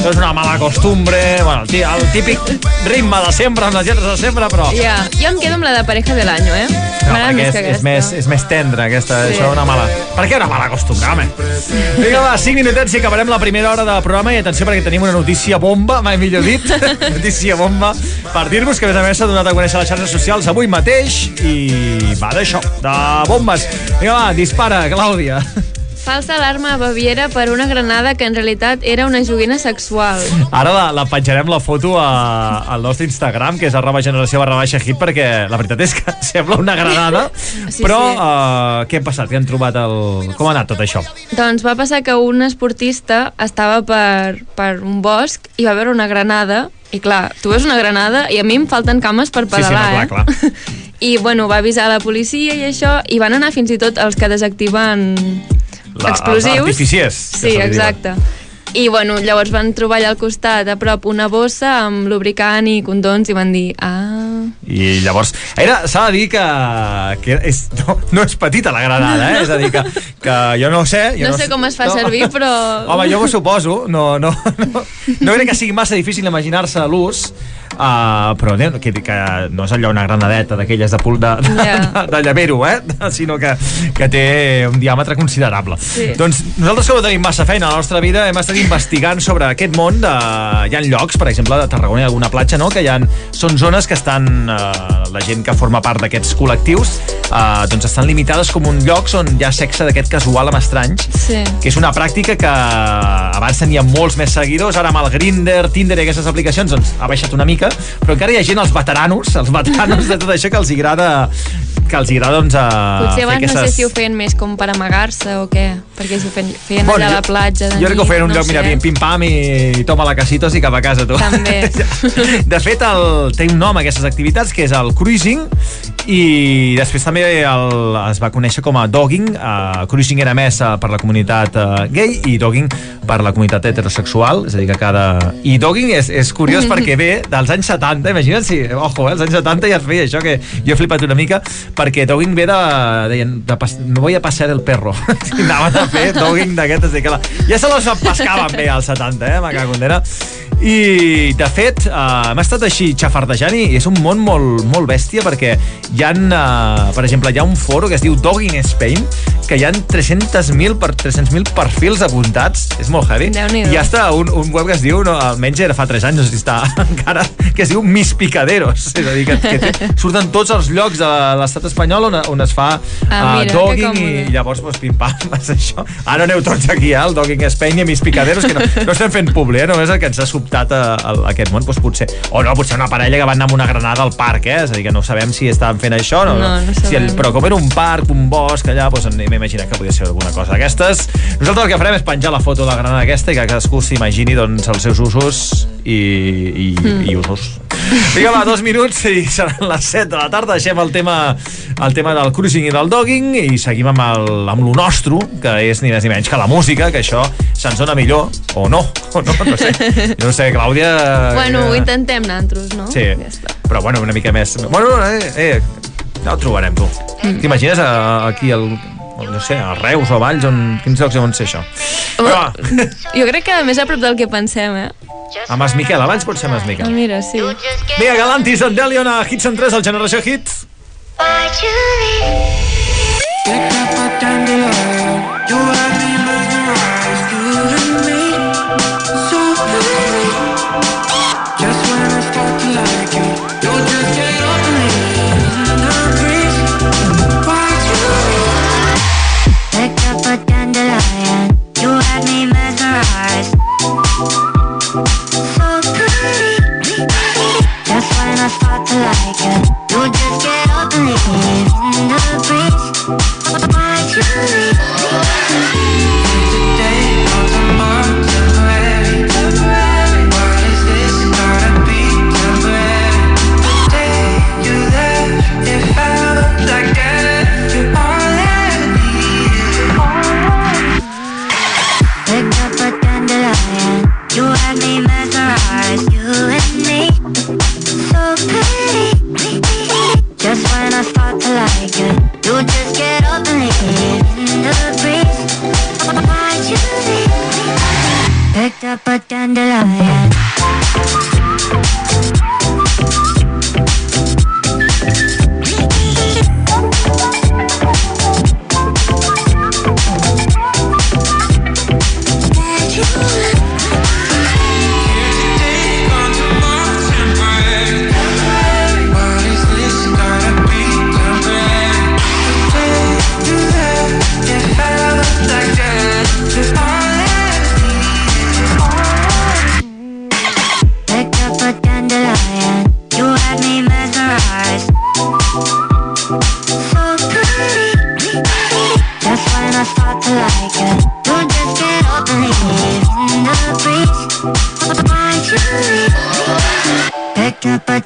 Això és una mala costumbre, bueno, el, el típic ritme de sempre, amb les lletres de sempre, però... Ja, jo em quedo amb la de pareja de l'any, eh? No, perquè és, és, més, és més tendre, aquesta, Sí. això una mala... Per què una mala costumbre, home? Vinga, va, 5 minutets i acabarem la primera hora de programa i atenció perquè tenim una notícia bomba, mai millor dit, notícia bomba, per dir-vos que a més a més s'ha donat a conèixer les xarxes socials avui mateix i va d'això, de bombes. Vinga, va, dispara, Clàudia. Falsa alarma a Baviera per una granada que en realitat era una joguina sexual. Ara la, la penjarem la foto a, al nostre Instagram, que és arroba generació barra baixa hit, perquè la veritat és que sembla una granada, Sí, però sí. Uh, què ha passat? Què han trobat el... Com ha anat tot això? Doncs va passar que un esportista estava per, per un bosc i va veure una granada i clar, tu veus una granada i a mi em falten cames per Sí, sí, no, pedalar, clar, eh? I bueno, va avisar la policia i això, i van anar fins i tot els que desactiven La- explosius. artificiers, Sí, diuen. exacte. I bueno, llavors van trobar allà al costat, a prop, una bossa amb lubricant i condons i van dir, ah... I llavors, era, s'ha de dir que, que és, no, no és petita la granada, eh? És a dir, que, que jo no sé... Jo No sé com es fa servir, però... Home, jo ho suposo, no, no, no, no crec que sigui massa difícil imaginar-se l'ús, uh, però no, que, que no és allò una granadeta d'aquelles de, pul de, de, Ja. de, de llavero, eh? sinó que, que té un diàmetre considerable. Sí. Doncs nosaltres que no tenim massa feina a la nostra vida hem estat investigant sobre aquest món de... hi ha llocs, per exemple, de Tarragona hi ha alguna platja, no?, que hi ha, són zones que estan eh, la gent que forma part d'aquests col·lectius eh, doncs estan limitades com un llocs on hi ha sexe d'aquest casual amb estranys Sí. que és una pràctica que abans tenia molts més seguidors, ara amb el Grindr, Tinder i aquestes aplicacions doncs ha baixat una mica, però encara hi ha gent, els veteranos, els veteranos de tot això que els agrada que els agrada doncs a Potser fer abans aquestes... no sé si ho feien més com per amagar-se o què, perquè si feien, feien Bueno, allà a la platja de Jo crec que ho feien un no lloc, mira, pim-pam i, i toma la casitos i cap a casa, tu. També. De fet, el, té un nom aquestes activitats, que és el cruising, i després també el, es va conèixer com a dogging. Uh, cruising era més uh, per la comunitat uh, gay i dogging per la comunitat heterosexual, és a dir, que cada... I dogging és, és curiós perquè ve dels anys 70, imagina't si, ojo, eh, els anys 70 ja es feia això, que jo he flipat una mica, perquè dogging ve de... deien, de pas, no voy a passear el perro. I anaven a fer dogging d'aquest, és a dir, que la, ja se les pescaven bé als 70, eh, me cago en dera. I, de fet, uh, m'ha estat així xafardejant i és un món molt, molt bèstia perquè hi ha, uh, per exemple, hi ha un foro que es diu Dogging Spain que hi ha 300.000 per 300.000 perfils apuntats, és molt heavy. I hi ha un, un web que es diu, no, almenys era fa 3 anys, no sé si està encara, que es diu Mis Picaderos. És a dir, que, que té, surten tots els llocs de l'estat espanyol on, on es fa Ah, uh, mira, que dogging i llavors, doncs, pim-pam, és això. Ara aneu tots aquí, eh, al Dogging Spain i Mis Picaderos, que no, no estem fent publi, eh, només el que ens ha sobtat a, a, a aquest món, doncs potser, o no, potser una parella que va anar amb una granada al parc, eh? és a dir, que no sabem si estaven fent això, no, No, no si el, però com era un parc, un bosc allà, doncs m'he imaginat que podia ser alguna cosa d'aquestes. Nosaltres el que farem és penjar la foto de la granada aquesta i que cadascú s'imagini doncs, els seus usos i, i, Mm. i usos. Vinga, va, dos minuts i seran les 7 de la tarda. Deixem el tema, el tema del cruising i del dogging i seguim amb, el, amb lo nostre, que és ni més ni menys que la música, que això se'ns dona millor, o no, o no, no sé. No sé, Clàudia... Bueno, ho eh, intentem nosaltres, no? Sí, però bueno, una mica més... Bueno, eh, eh, ja ho trobarem, tu. Mm. T'imagines a- aquí al no sé, a Reus o a Valls, on, quins llocs on ser això? Però Jo crec que més a prop del que pensem, eh? a Mas Miquel, abans pot ser Mas Ah, Miquel. mira, sí. Vinga, Galantis, en Delion a Hits en 3, el Generació Hits. Picked up a dandelion. I start to like it, you just get up and leave in the. Why'd you leave? Up a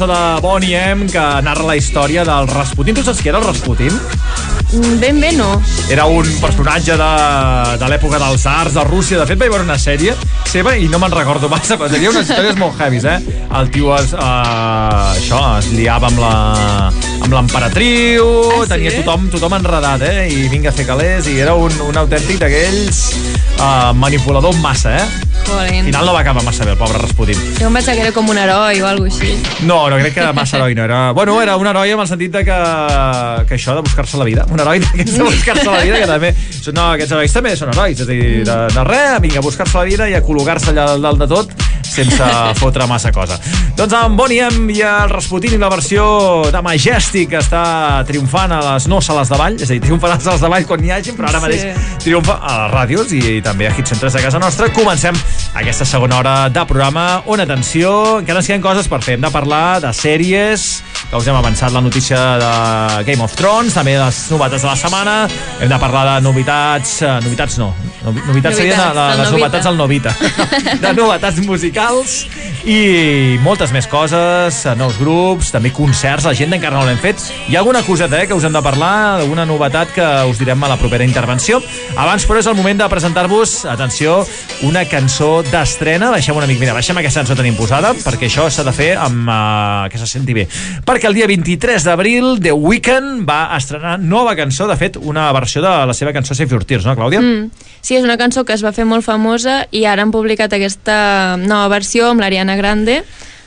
cançó de Bonnie M que narra la història del Rasputin. Tu saps qui era el Rasputin? Mm, Ben bé no. Era un personatge de, de l'època dels arts de Rússia. De fet, vaig veure una sèrie seva i no me'n recordo massa, però tenia unes històries molt heavies, eh? El tio es, uh, això, es liava amb la amb l'emperatriu, Ah, sí? tenia tothom, tothom enredat, eh? I vinga a fer calés, i era un, un autèntic d'aquells uh, manipulador massa, eh? Al final no va acabar massa bé, el pobre Rasputin. Jo em pensava que era com un heroi o alguna així. No, no crec que massa heroi no era... Bueno, era un heroi amb el sentit de que, que això de buscar-se la vida. Un heroi d'aquests de buscar-se la vida, que també... No, aquests herois també són herois. És a dir, de, de res, vinga, a buscar-se la vida i a col·locar-se allà dalt de tot sense fotre massa cosa. Doncs amb Bonnie M i el Rasputin i la versió de Majestic està triomfant a les no sales de ball, és a dir, triomfant a les sales de ball quan n'hi hagi, però ara Sí. mateix triomfa a les ràdios i també a Hits Centres de casa nostra. Comencem aquesta segona hora de programa on, atenció, encara ens queden coses per fer. Hem de parlar de sèries, que us hem avançat la notícia de Game of Thrones, també les novetats de la setmana, hem de parlar de novetats... eh, novetats no, novi- novetats serien la, del les novetats del Novita. de novetats musicals i moltes més coses, eh, nous grups, també concerts, l'agenda encara no l'hem fet. Hi ha alguna coseta eh, que us hem de parlar, alguna novetat que us direm a la propera intervenció. Abans, però, és el moment de presentar-vos, atenció, una cançó d'estrena. Baixem una mica, mira, baixem aquesta cançó tan imposada, perquè això s'ha de fer amb uh, que se senti bé. Perquè el dia 23 d'abril, The Weeknd va estrenar nova cançó, de fet, una versió de la seva cançó Save Your Tears, no, Clàudia? Mm. Sí, és una cançó que es va fer molt famosa i ara han publicat aquesta nova versió amb l'Ariana Grande,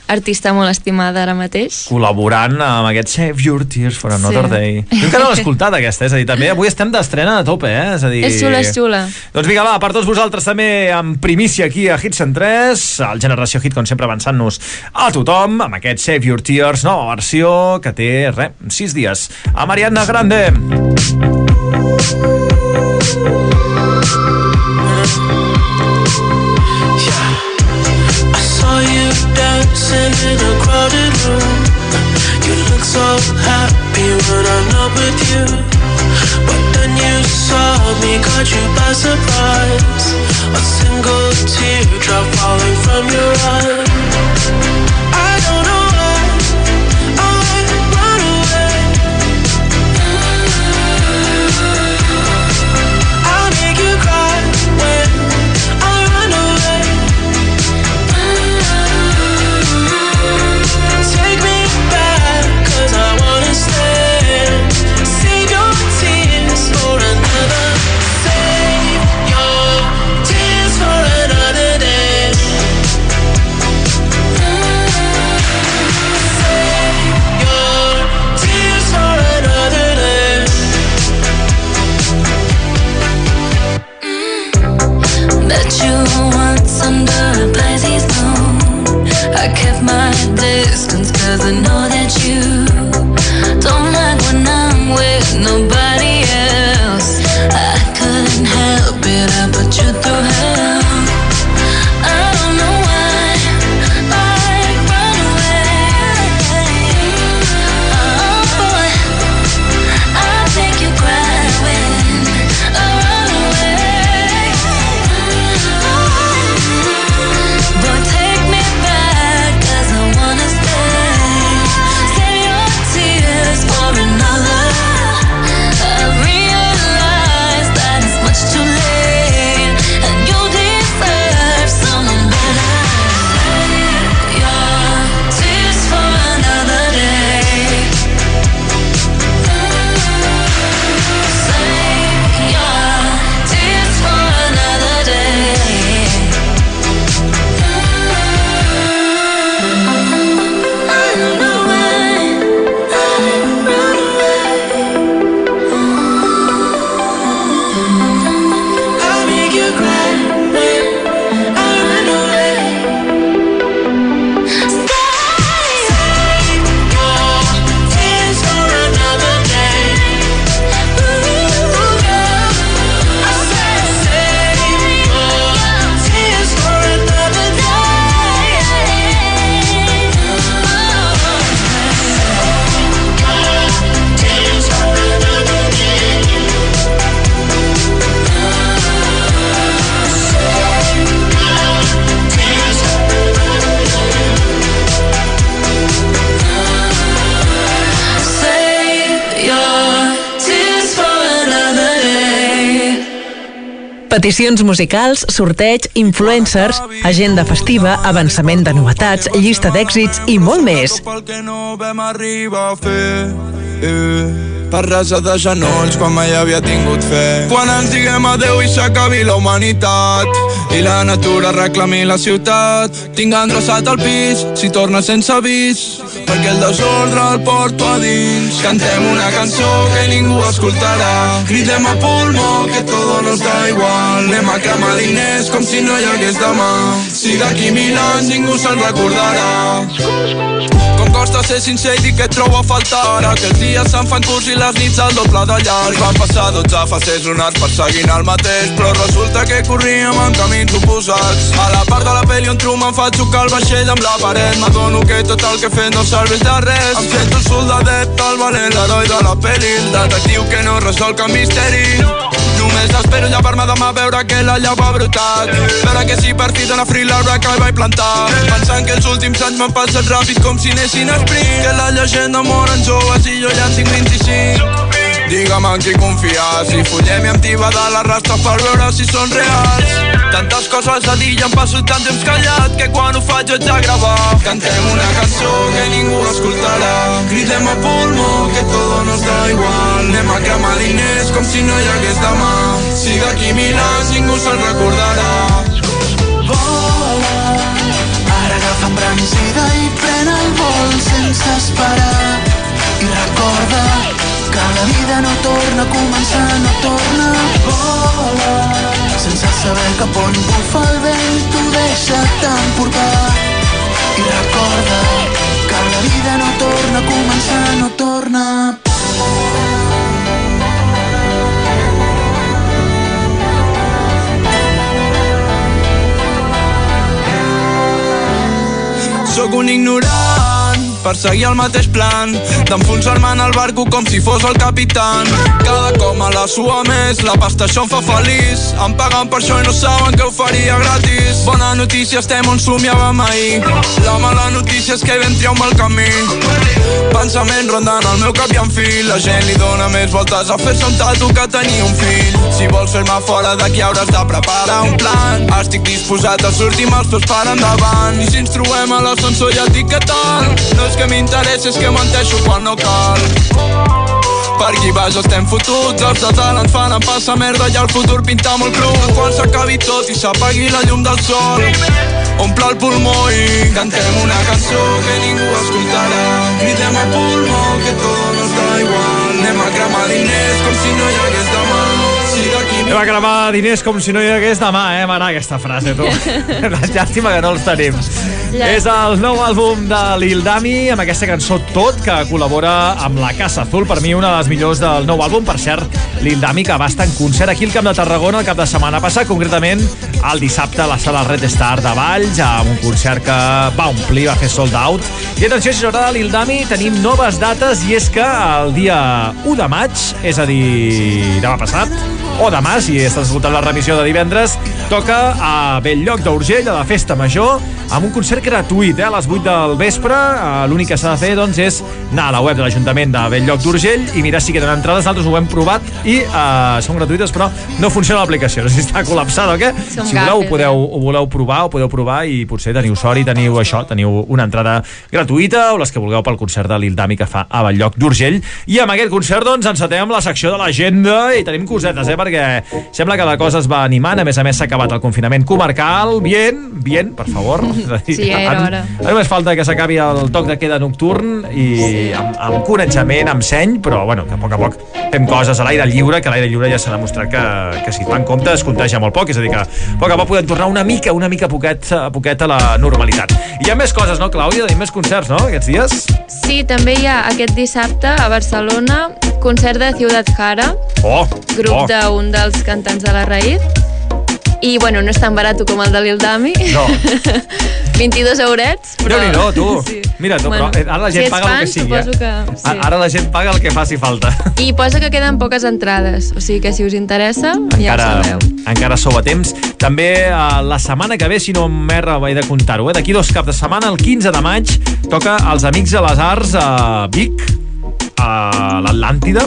artista molt estimada ara mateix. col·laborant amb aquest Save Your Tears for Another Sí. Day. Jo encara no l'he escoltat, aquesta, és a dir, també avui estem d'estrena a tope, eh? És a dir... És xula, és xula. Doncs vinga, va, per tots vosaltres també en primícia aquí a Hits en 3, el Generació Hit, com sempre, avançant-nos a tothom, amb aquest Save Your Tears, nova versió que té, res, 6 dies. A Mariana Grande. I you dancing in a crowded room. You look so happy when I'm not with you. But then you saw me, caught you by surprise. A single teardrop falling from your eye. do Peticions musicals, sorteig, influencers, agenda festiva, avançament de novetats, llista d'èxits i molt més. Eh. Per rasa de genolls quan mai havia tingut fe. Quan ens diguem adeu i s'acabi la humanitat. I la natura reclami la ciutat. Tinc endreçat el pis si torna sense avís. Perquè el desordre el porto a dins. Cantem una cançó que ningú escoltarà. Cridem a pulmó que todo nos da igual. Anem a cremar diners com si no hi hagués demà. Si d'aquí mil anys ningú se'n recordarà. Com costa ser sincer i dir que et trobo a faltar ara? Que els dies se'n fan curts i les nits al doble de llarg. Van passar 12 fases lunars perseguint el mateix. Però resulta que corríem en camins oposats. A la part de la pel·li on Truman fa xocar el vaixell amb la paret m'adono que tot el que fet no serveix de res. Em sento el soldadet, el valent, l'heroi de la pel·li el detectiu que no resol cap misteri Només espero llevar-me demà a veure que la llau ha brotat. Veure que si per fi dona free l'arbre que vaig plantar. Pensant que els últims anys m'han passat ràpid com si anessin a sprint. Que la llegenda moren joves i jo ja en tinc 25 Digue'm en qui confiar Si follem i em tiba de les rastes per veure si són reals. Tantes coses a dir i em passo tant temps callat Que quan ho faig haig de gravar. Cantem una cançó que ningú escoltarà. Cridem a pulmó que todo nos da igual. Anem a cremar diners com si no hi hagués demà. Si d'aquí mil anys ningú se'n recordarà. Vola, ara agafa embranzida i pren el vol sense esperar. I recorda que la vida no torna a començar, no torna vola. Sense saber cap on bufa el vent, tu deixa't emportar. I recorda que la vida no torna a començar, no torna Sóc un ignorant per seguir el mateix plan. D'enfonsar-me en el barco com si fos el capitán cada com a la sua més la pasta això em fa feliç. Em paguen per això i no saben que ho faria gratis. Bona notícia estem on somiàvem ahir. La mala notícia és que vam triar un mal camí. Pensament rondant el meu cap i en fil la gent li dona més voltes a fer-se un tatu que tenir un fill. Si vols fer-me fora d'aquí hauràs de preparar un plan. Estic disposat a sortir amb els peus per endavant. I si ens trobem a l'ascensor ja et dic què tal. No és que m'interessi, és que menteixo quan no cal. Per aquí baix estem fotuts Els de dalt ens fan passar merda i el futur pinta molt cru. Quan s'acabi tot i s'apagui la llum del sol Omple el pulmó i cantem una cançó que ningú escoltarà. Cridem a pulmó que todo nos da igual. Anem a cremar diners com si no hi hagués demà Si d'aquí Anem a cremar diners com si no hi hagués demà, eh? M'agrada aquesta frase, tu. Llàstima que no els tenim. És el nou àlbum de Lil Dami, amb aquesta cançó Tot, que col·labora amb la Casa Azul. Per mi, una de les millors del nou àlbum. Per cert, Lil Dami, que va estar en concert aquí al Camp de Tarragona el cap de setmana passat, concretament el dissabte a la sala Red Star de Valls, amb un concert que va omplir, va fer sold out. I atenció, si us agrada Lil Dami, tenim noves dates, i és que el dia 1 de maig, és a dir, demà passat, o demà, si estàs escoltant la remissió de divendres, toca a Belllloc d'Urgell, a la Festa Major, amb un concert gratuït, eh, a les 8 del vespre. Eh, L'únic que s'ha de fer, doncs, és anar a la web de l'Ajuntament de Belllloc d'Urgell i mirar si queden entrades. Nosaltres ho hem provat i eh, són gratuïtes, però no funciona l'aplicació. No sé si està col·lapsada o què. Som si voleu, ho gafes, podeu, ho voleu provar, ho podeu provar i potser teniu sort i teniu això, teniu una entrada gratuïta o les que vulgueu pel concert de l'Ildami que fa a Belllloc d'Urgell. I amb aquest concert, doncs, encetem la secció de l'agenda i tenim cosetes, eh, perquè sembla que la cosa es va animant. A més a més, s'ha acabat el confinament comarcal. Bien, bien, per favor. Sí, ja era ara- hora. Ara només falta que s'acabi el toc de queda nocturn i amb, amb coneixement, amb seny, però bueno, que a poc a poc fem coses a l'aire lliure, que l'aire lliure ja s'ha demostrat que, que si es fa en compte es contagia molt poc, és a dir, que a poc a poc podem tornar una mica, una mica poquet, a poquet a la normalitat. I hi ha més coses, no, Clàudia? Tenim més concerts, no, aquests dies? Sí, també hi ha aquest dissabte a Barcelona concert de Ciudad Jara, Oh, grup oh. d'un dels cantants de la Raïd. I, bueno, no és tan barat com el de Lil Dami. No. 22 eurets, però... Déu-n'hi-do, tu. Sí. Mira, tu, Bueno, però eh, ara la gent si paga el que fan, sigui, eh? que... Sí. Ara la gent paga el que faci falta. I posa que queden poques entrades, o sigui que si us interessa, ja encara, ho sabeu. encara sou a temps. També eh, la setmana que ve, si no m'erra, vaig de comptar-ho, eh? d'aquí dos caps de setmana, el 15 de maig, toca als Amics de les Arts a Vic, a l'Atlàntida,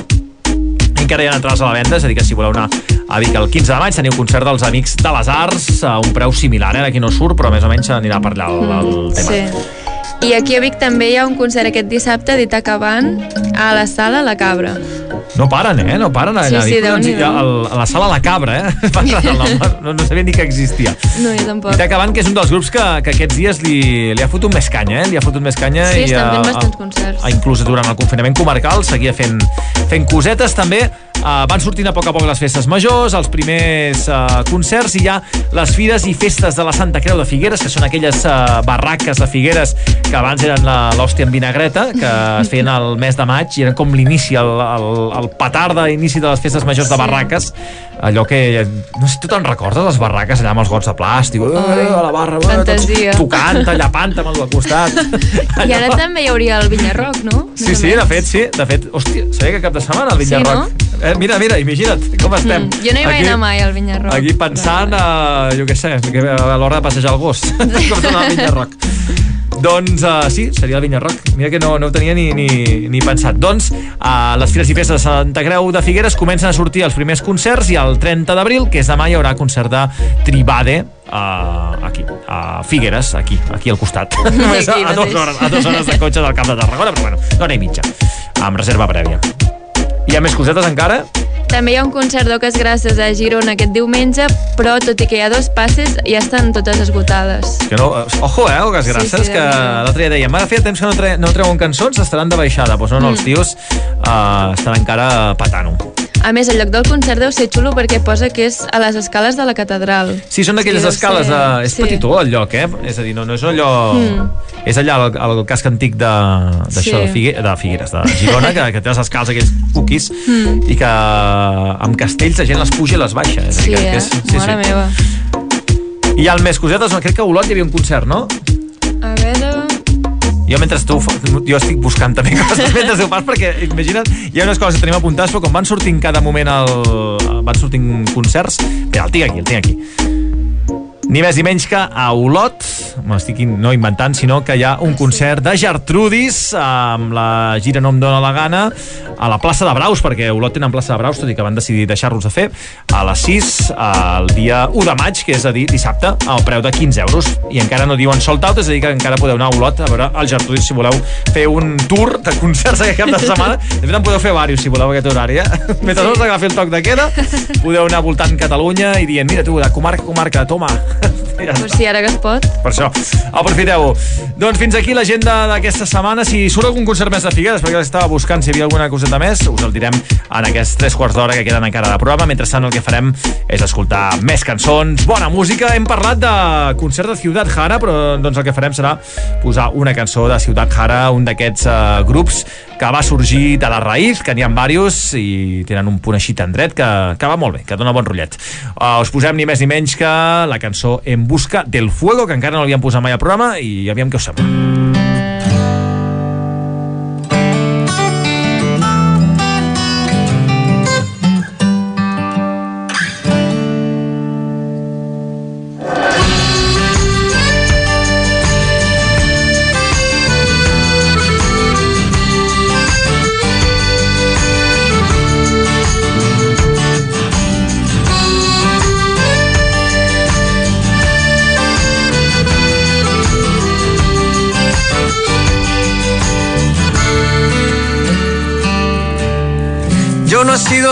encara hi ha entrades a la venda, és a dir que si voleu anar a Vic el 15 de maig teniu concert dels Amics de les Arts a un preu similar, eh? aquí no surt però més o menys anirà per allà el, el tema Sí. I aquí a Vic també hi ha un concert aquest dissabte d'Itacabant a la sala La Cabra. No paren, eh? No paren. Sí, allà. sí, Dic, Déu-n'hi-do. hi ha el- a la sala La Cabra, eh? No, no sabia ni que existia. No, jo tampoc. I Tacabant, que és un dels grups que, que aquests dies li, li ha fotut més canya, eh? Li ha fotut més canya. Sí, i, estan fent bastants concerts. a, inclús durant el confinament comarcal seguia fent, fent cosetes també uh, van sortint a poc a poc les festes majors els primers uh, concerts i ha les fires i festes de la Santa Creu de Figueres que són aquelles uh, barraques de Figueres que abans eren la- l'hòstia en vinagreta que es feien al mes de maig i eren com l'inici, el, el, el petard d'inici de les festes majors de barraques. Allò que, no sé, tu te'n recordes les barraques allà amb els gots de plàstic? Eh, a la barra, fantasia. tots tocant, llapant amb el costat. I ara també hi hauria el Vinyarroc, no? Sí, sí, de fet, sí. De fet, hòstia, sabia que cap de setmana el Sí, Vinyarroc... Eh, mira, mira, imagina't com estem. Mm, jo no hi vaig anar mai al Vinyarroc. Aquí pensant, a, jo què sé, que a l'hora de passejar el gos. com tornar al Vinyarroc. Doncs uh, sí, seria el Vinyarroc. Mira que no, no ho tenia ni, ni, ni pensat. Doncs uh, les Fires i Festes de Santa Creu de Figueres comencen a sortir els primers concerts i el 30 d'abril, que és demà, hi haurà concert de Tribade uh, aquí, a Figueres, aquí, aquí al costat. Només a, a, dues hores, a dues hores de cotxe del Camp de Tarragona, però bueno, d'hora i mitja, amb reserva prèvia. Hi ha més cosetes encara? També hi ha un concert d'Oques Grasses a Girona aquest diumenge, però tot i que hi ha dos passes, ja estan totes esgotades. Que no, eh, ojo, eh, Oques Grasses, Sí, sí, que l'altre dia dèiem, ara feia temps que no, tre no treuen cançons, estaran de baixada. Doncs no, no, els Mm. tios uh, estan encara patant-ho. A més, el lloc del concert deu ser xulo perquè posa que és a les escales de la catedral. Sí, són d'aquelles deu escales, ser- de... és sí. petitó el lloc, eh? És a dir, no, no és allò... Mm. És allà el, el casc antic de, Sí. de, Figue, de Figueres, de Girona, que, que té les escales aquells cookies Mm. i que amb castells la gent les puja i les baixa. És a Sí, dir, que, eh? és, sí, Mare sí. meva. I hi ha més cosetes, crec que a Olot hi havia un concert, no? A veure... Jo mentre tu, jo estic buscant també coses mentre ho fas, perquè imagina't, hi ha unes coses que tenim apuntades, però com van sortint cada moment el, van sortint concerts, bé, el tinc aquí, el tinc aquí. Ni més ni menys que a Olot, m'estic no inventant, sinó que hi ha un concert de Gertrudis amb la gira No em dóna la gana a la plaça de Braus, perquè Olot tenen plaça de Braus, tot i que van decidir deixar-los de fer, a les 6, el dia 1 de maig, que és a dir, dissabte, al preu de 15 euros. I encara no diuen sold out, és a dir, que encara podeu anar a Olot a veure el Gertrudis si voleu fer un tour de concerts aquest cap de setmana. De fet, en podeu fer diversos si voleu aquest horari, eh? Mentre no us agafi el toc de queda, podeu anar voltant Catalunya i dient, mira tu, de comarca comarca, toma. Ja Pues sí, ara que es pot. per això, aprofiteu-ho. Doncs fins aquí l'agenda d'aquesta setmana. Si surt algun concert més de Figueres, perquè estava buscant si hi havia alguna coseta més, us el direm en aquests tres quarts d'hora que queden encara de programa. Mentrestant el que farem és escoltar més cançons, bona música. Hem parlat de concert de Ciutat Jara, però doncs el que farem serà posar una cançó de Ciutat Jara, un d'aquests uh, grups que va sorgir de la raïz, que n'hi ha diversos i tenen un punt així tendret que, que va molt bé, que dona bon rotllet. Uh, us posem ni més ni menys que la cançó En busca del fuego, que encara no l'havíem posat mai al programa i aviam què us sembla.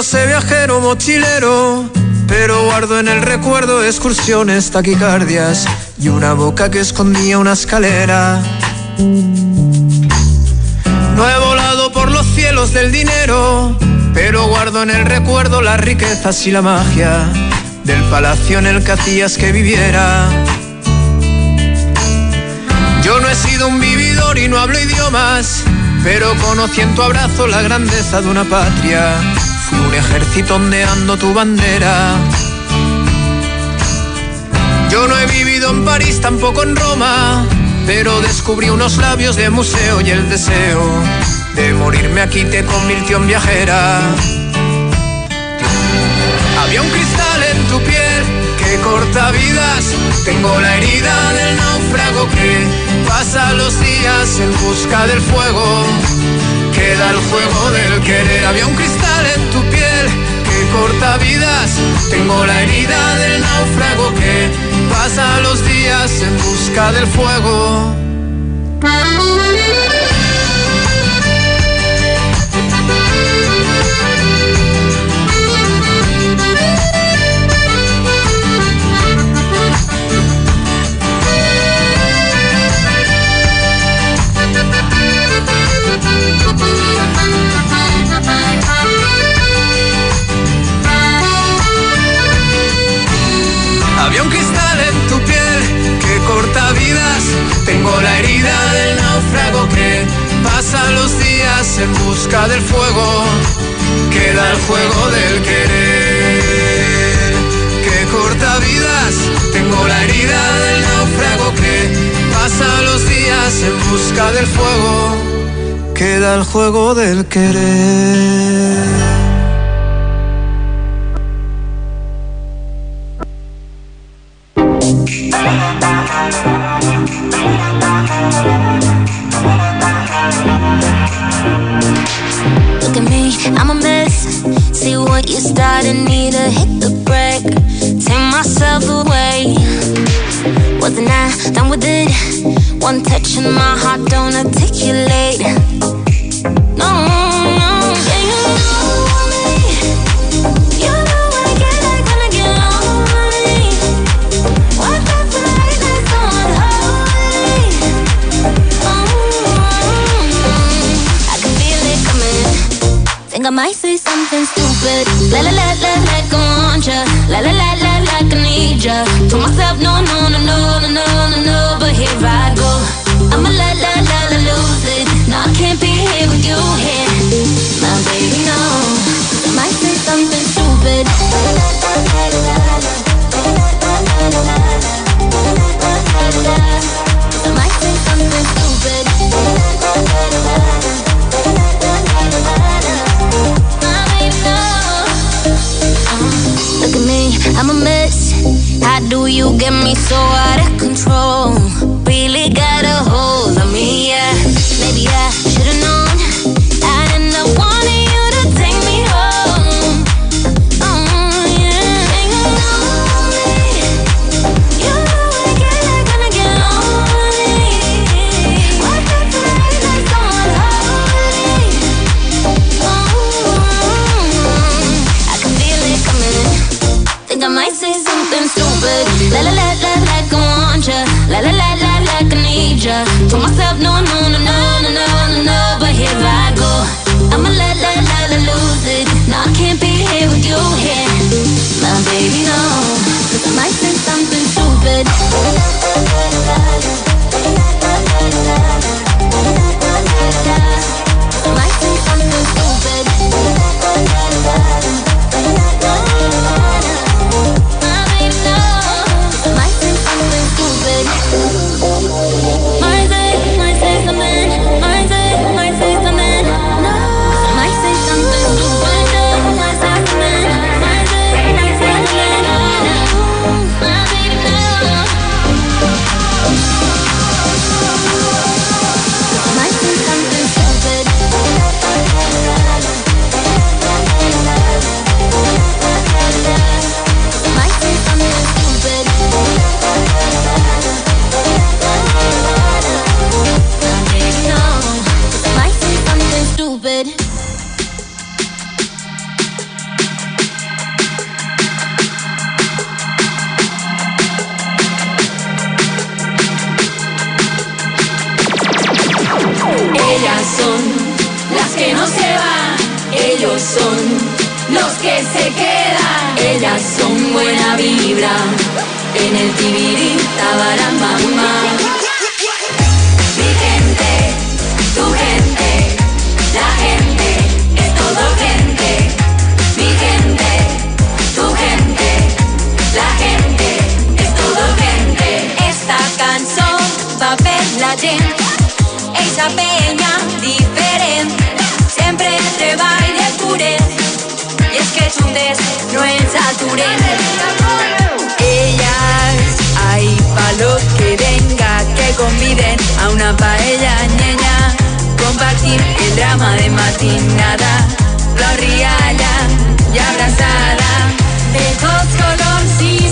Ese viajero mochilero, pero guardo en el recuerdo excursiones, taquicardias y una boca que escondía una escalera. No he volado por los cielos del dinero, pero guardo en el recuerdo las riquezas y la magia del palacio en el que hacías que viviera. Yo no he sido un vividor y no hablo idiomas, pero conocí en tu abrazo la grandeza de una patria. Ejército ondeando tu bandera. Yo no he vivido en París, tampoco en Roma, pero descubrí unos labios de museo y el deseo de morirme aquí te convirtió en viajera. Había un cristal en tu piel que corta vidas. Tengo la herida del náufrago que pasa los días en busca del fuego. queda el juego del querer. Había un cristal en tu piel que corta vidas. Tengo la herida del náufrago que pasa los días en busca del fuego. Había un cristal en tu piel que corta vidas. Tengo la herida del náufrago que pasa los días en busca del fuego. Queda el juego del querer que corta vidas. Tengo la herida del náufrago que pasa los días en busca del fuego. Queda el juego del querer. Look at me, I'm a mess. See what you started, need to hit the brake. Take myself away. Wasn't I done with it? One touch and my heart don't articulate. No, no, yeah, you know think I might say something stupid. La la la la la, I want ya. La la la la la, I need ya. Told myself no no no no no no no, but here I go. Get me so out of control? Myself, no no no no no no no no. But here I go. I'ma la la la la lose it. No, I can't be here with you here, my baby. No, 'Cause I might say something stupid. Conviden a una paella ñeña. Compartir el drama de matinada, flor rialla i abraçada de tots colors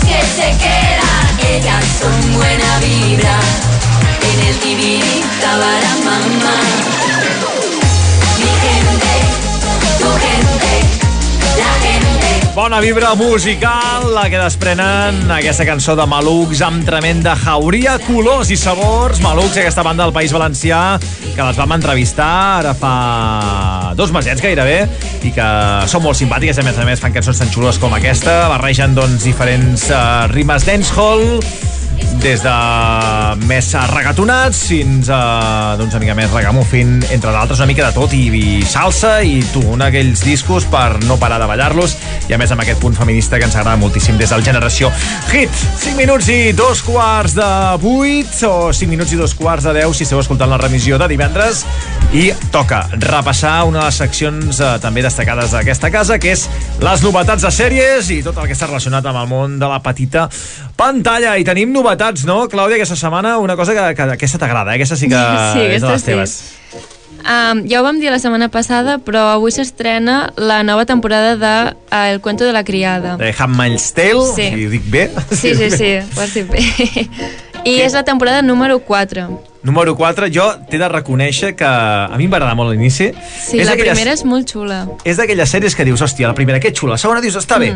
que se quedan. Ellas son buena vibra en el TV, tabara mamá. Mi gente, tu gente. Bona vibra musical, la que desprenen aquesta cançó de Malucs amb tremenda jauria, colors i sabors. Malucs, aquesta banda del País Valencià, que les vam entrevistar ara fa dos mesets gairebé, i que són molt simpàtiques, a més a més fan cançons tan xules com aquesta, barregen doncs diferents uh, rimes dancehall, des de més regatonats fins a doncs, una mica més regamuffin, entre d'altres, una mica de tot, i, i salsa, i tu, un d'aquells discos per no parar de ballar-los, i a més amb aquest punt feminista que ens agrada moltíssim des del Generació Hit. 5 minuts i dos quarts de 8, o 5 minuts i dos quarts de 10, si esteu escoltant la remissió de divendres, i toca repassar una de les seccions eh, també destacades d'aquesta casa, que és les novetats de sèries i tot el que està relacionat amb el món de la petita pantalla. I tenim novetats, no, Clàudia, aquesta setmana? Una cosa que, que aquesta t'agrada, eh? Aquesta sí que Sí, és de les sí. teves. Um, ja ho vam dir la setmana passada, però avui s'estrena la nova temporada de uh, El cuento de la criada. De Handmaid's Tale, Sí. si ho dic bé. Sí, sí, sí, ho has dit bé. I és la temporada número 4. Número 4, jo t'he de reconèixer que a mi em va agradar molt l'inici. Sí, la d'aquelles- primera és molt xula. És d'aquelles sèries que dius, hòstia, la primera que xula, la segona dius, està bé.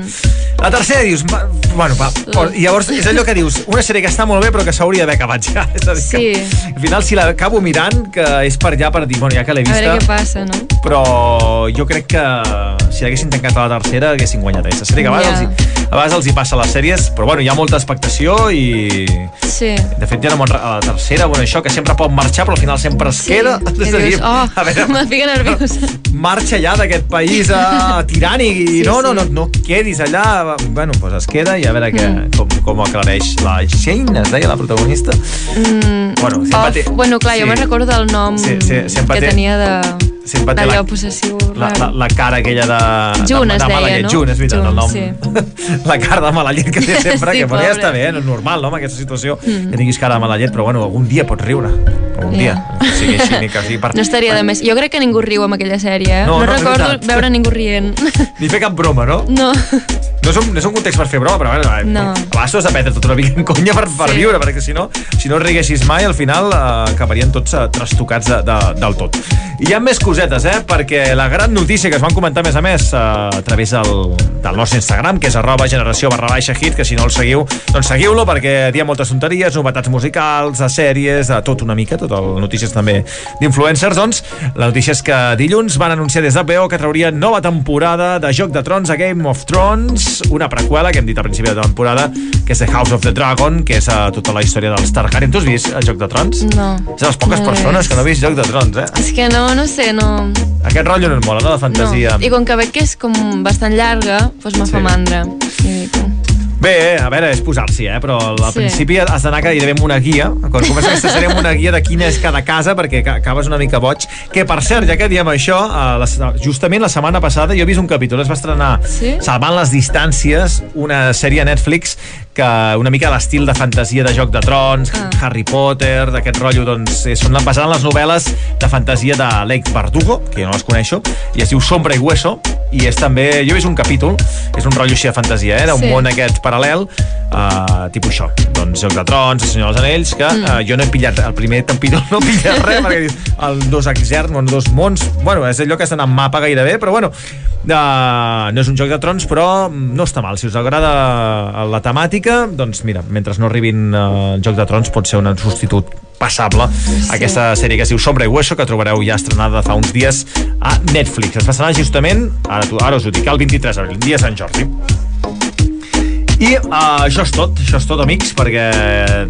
La tercera dius, va, bueno, va, por, i llavors és allò que dius, una sèrie que està molt bé però que s'hauria d'haver acabat ja. És a dir, Sí. que, al final si l'acabo mirant, que és per allà per dir, bueno, ja que l'he A veure què vista, passa, no? però jo crec que si l'haguessin tancat a la tercera haguessin guanyat aquesta sèrie, que a vegades, Ja. els, a vegades els hi passa a les sèries, però bueno, hi ha molta expectació i Sí. de fet, ja no a la tercera, bueno, això, que sempre pot marxar, però al final sempre es queda. I És a dir, dius, oh, a veure, me fica nerviosa. marxa ja d'aquest país uh, tirànic i Sí, no, no, sí. no, no quedis allà. Bueno, doncs es queda i a veure què, Mm. com, com aclareix la Shane, es deia, la protagonista. Mm, Bueno, sempre of, té- bueno, clar, jo sí. me'n recordo del nom Sí, sí, sempre que té- tenia de sempre té la- possessiu La, la, la cara aquella de... Jun de, es de mala deia, llet. no? Jun, és veritat, Jun, el nom. sí. La cara de mala llet que té sempre, Sí, que ja pobre. està bé, no és normal, no, en aquesta situació, Mm. que tinguis cara de mala llet, però bueno, algun dia pots riure. Algun dia. O sigui, així, ni que sigui per... No estaria de més. Jo crec que ningú riu amb aquella sèrie, eh? No, No, no, recordo veure ningú rient. Ni fer cap broma, no? No. No és, un, no és un context per fer broma, però bueno, eh, No. a vegades has de prendre tot una mica en conya per, per Sí. viure, perquè si no, si no riguessis mai, al final eh, acabarien tots eh, trastocats de, de, del tot. I hi ha més cosetes, eh? Perquè la gran notícia que es van comentar, a més a més, eh, a través del, del nostre Instagram, que és arroba generació barra baixa hit, que si no el seguiu, doncs seguiu-lo, perquè hi ha moltes tonteries, novetats musicals, de sèries, de tot una mica, tot el notícies també d'influencers, doncs, la notícia és que dilluns van anunciar des d'HBO que traurien nova temporada de Joc de Trons a Game of Thrones, una preqüela que hem dit al principi de temporada, que és The House of the Dragon, que és uh, tota la història dels Targaryen. Tu has vist el Joc de Trons? No. És de les poques No persones que no ha vist Joc de Trons, eh? És que no, no sé, no... Aquest rotllo no et mola, no? De fantasia. No. I com que veig que és com bastant llarga, doncs me Sí. fa mandra. I Bé, a veure, és posar-s'hi, eh? però al Sí. principi has d'anar gairebé amb una guia. Quan comença aquesta sèrie amb una guia de quina és cada casa, perquè ca- acabes una mica boig. Que, per cert, ja que diem això, eh, justament la setmana passada jo he vist un capítol, es va estrenar Sí? Salvant les distàncies, una sèrie a Netflix que una mica l'estil de fantasia de Joc de Trons, Ah. Harry Potter, d'aquest rotllo, doncs eh, són basades en les novel·les de fantasia de Lake Bardugo, que jo no les coneixo, i es diu Sombra i Hueso, i és també, jo he vist un capítol, és un rotllo així de fantasia, eh, d'un Sí. món aquest paral·lel, uh, tipus això, doncs Joc de Trons, El Senyor dels Anells, que Mm. uh, jo no he pillat, el primer capítol no he pillat res, perquè dius, el dos exern, bueno, dos mons, bueno, és allò que estan en mapa gairebé, però bueno, uh, no és un joc de trons, però no està mal. Si us agrada la temàtica, doncs mira, mentre no arribin uh, el joc de trons pot ser un substitut passable sí. aquesta sèrie que es diu Sombra i Hueso que trobareu ja estrenada fa uns dies a Netflix. Es passarà justament, ara, ara us ho dic, el 23 d'abril, dia Sant Jordi. I uh, això és tot, això és tot, amics, perquè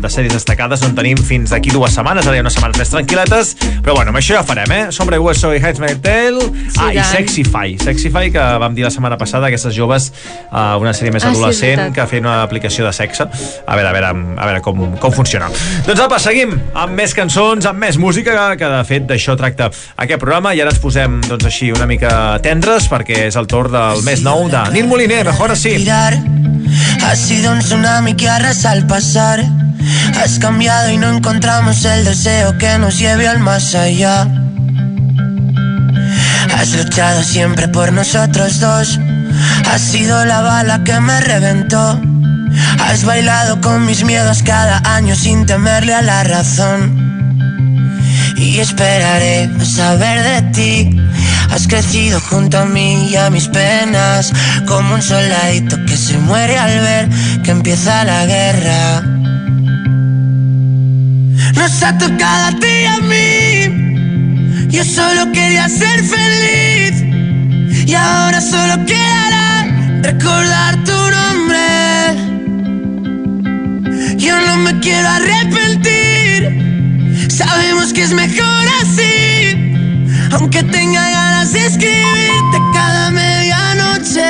de sèries destacades no en tenim fins d'aquí dues setmanes, ara hi ha unes setmanes més tranquil·letes, però bueno, amb això ja farem, eh? Sombra i Hueso i My Tail, Sí, ah, i. Sexify, Sexify, que vam dir la setmana passada, aquestes joves, uh, una sèrie més Ah, sí, adolescent, veritat. que feien una aplicació de sexe. A veure, a veure, a veure com, com funciona. Doncs apa, seguim amb més cançons, amb més música, que de fet d'això tracta aquest programa, i ara ens posem, doncs així, una mica tendres, perquè és el torn del mes nou de Nil Moliner, mejor así. Ha sido un tsunami que arrasa al pasar. Has cambiado y no encontramos el deseo que nos lleve al más allá. Has luchado siempre por nosotros dos. Has sido la bala que me reventó. Has bailado con mis miedos cada año sin temerle a la razón. Y esperaré a saber de ti. Has crecido junto a mí y a mis penas, como un soldadito que se muere al ver que empieza la guerra. Nos ha tocado a ti y a mí. Yo solo quería ser feliz. Y ahora solo quedará recordar tu nombre. Yo no me quiero arrepentir. Sabemos que es mejor así. Aunque tenga ganas de escribirte cada medianoche.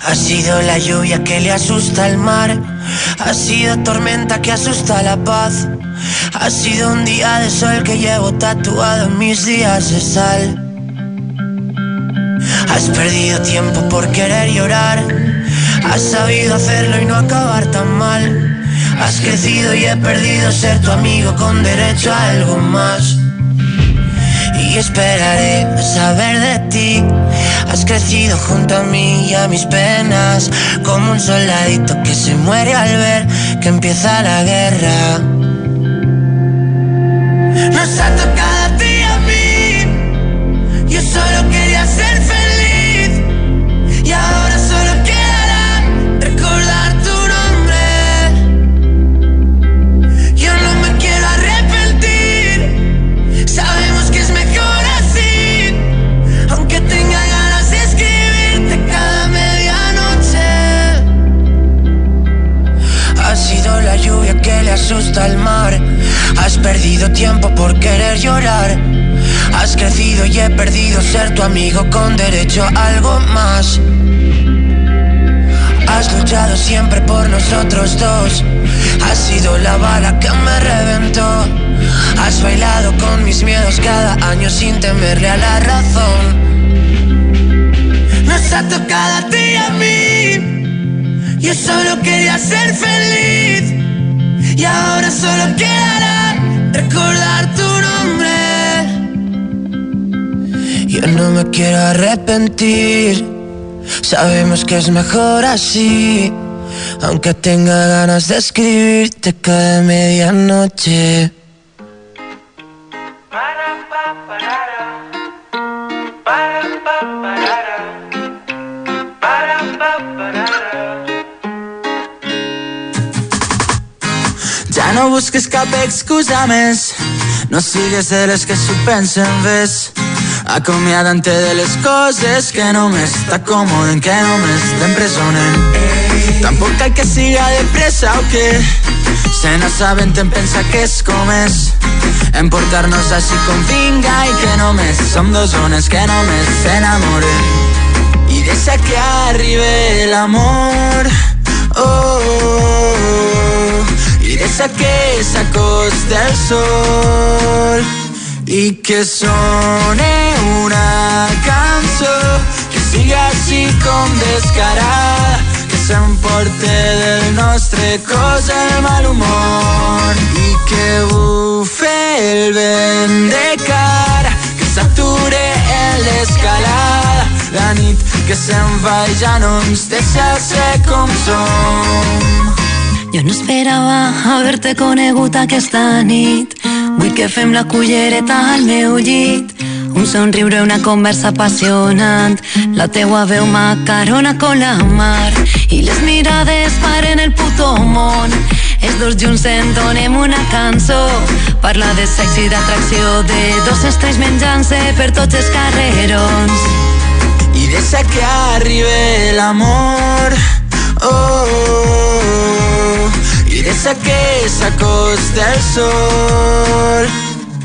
Ha sido la lluvia que le asusta al mar. Ha sido tormenta que asusta la paz. Ha sido un día de sol que llevo tatuado en mis días de sal. Has perdido tiempo por querer llorar. Has sabido hacerlo y no acabar tan mal. Has crecido y he perdido ser tu amigo con derecho a algo más. Y esperaré a saber de ti. Has crecido junto a mí y a mis penas, como un soldadito que se muere al ver que empieza la guerra. Nos ha tocado asusta al mar. Has perdido tiempo por querer llorar. Has crecido y he perdido ser tu amigo con derecho a algo más. Has luchado siempre por nosotros dos. Has sido la bala que me reventó. Has bailado con mis miedos cada año sin temerle a la razón. Nos ha tocado a ti y a mí. Yo solo quería ser feliz. Y ahora solo quedará recordar tu nombre. Yo no me quiero arrepentir. Sabemos que es mejor así. Aunque tenga ganas de escribirte cada medianoche. No busques cap excusa més No sigues de les que s'ho pensen, ves. Acomiadant-te de les coses que només t'acomoden, que només t'empresonen Tampoc cal que siga de pressa o que se no saben te'n pensa que és com és. Emportar-nos així com vinga que només som dos ones que només s'enamoren. I deixa que arribe l'amor. Oh, oh, oh, deixa que s'acosti el sol i que sone una cançó que siga així com descarada que s'emporte del nostre cos el mal humor i que bufe el vent de cara que s'ature en l'escalada la nit que se'n va i ja no ens deixa ser com som Jo no esperava haver-te conegut aquesta nit. Vull que fem la cullereta al meu llit. Un somriure, una conversa apassionant. La teua veu macarona con la mar. I les mirades paren el puto món. Els dos junts entonem una cançó. Parla de sexe i d'atracció, de dos estrells menjant-se per tots els carrerons. I deixa que arribe l'amor oh, oh, oh. I deixa que s'acosta el sol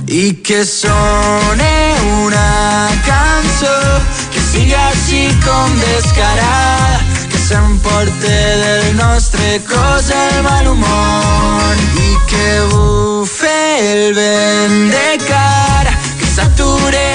i que sone una cançó que sigui així com descarada que s'emporte del nostre cos el mal humor i que bufe el vent de cara s'ature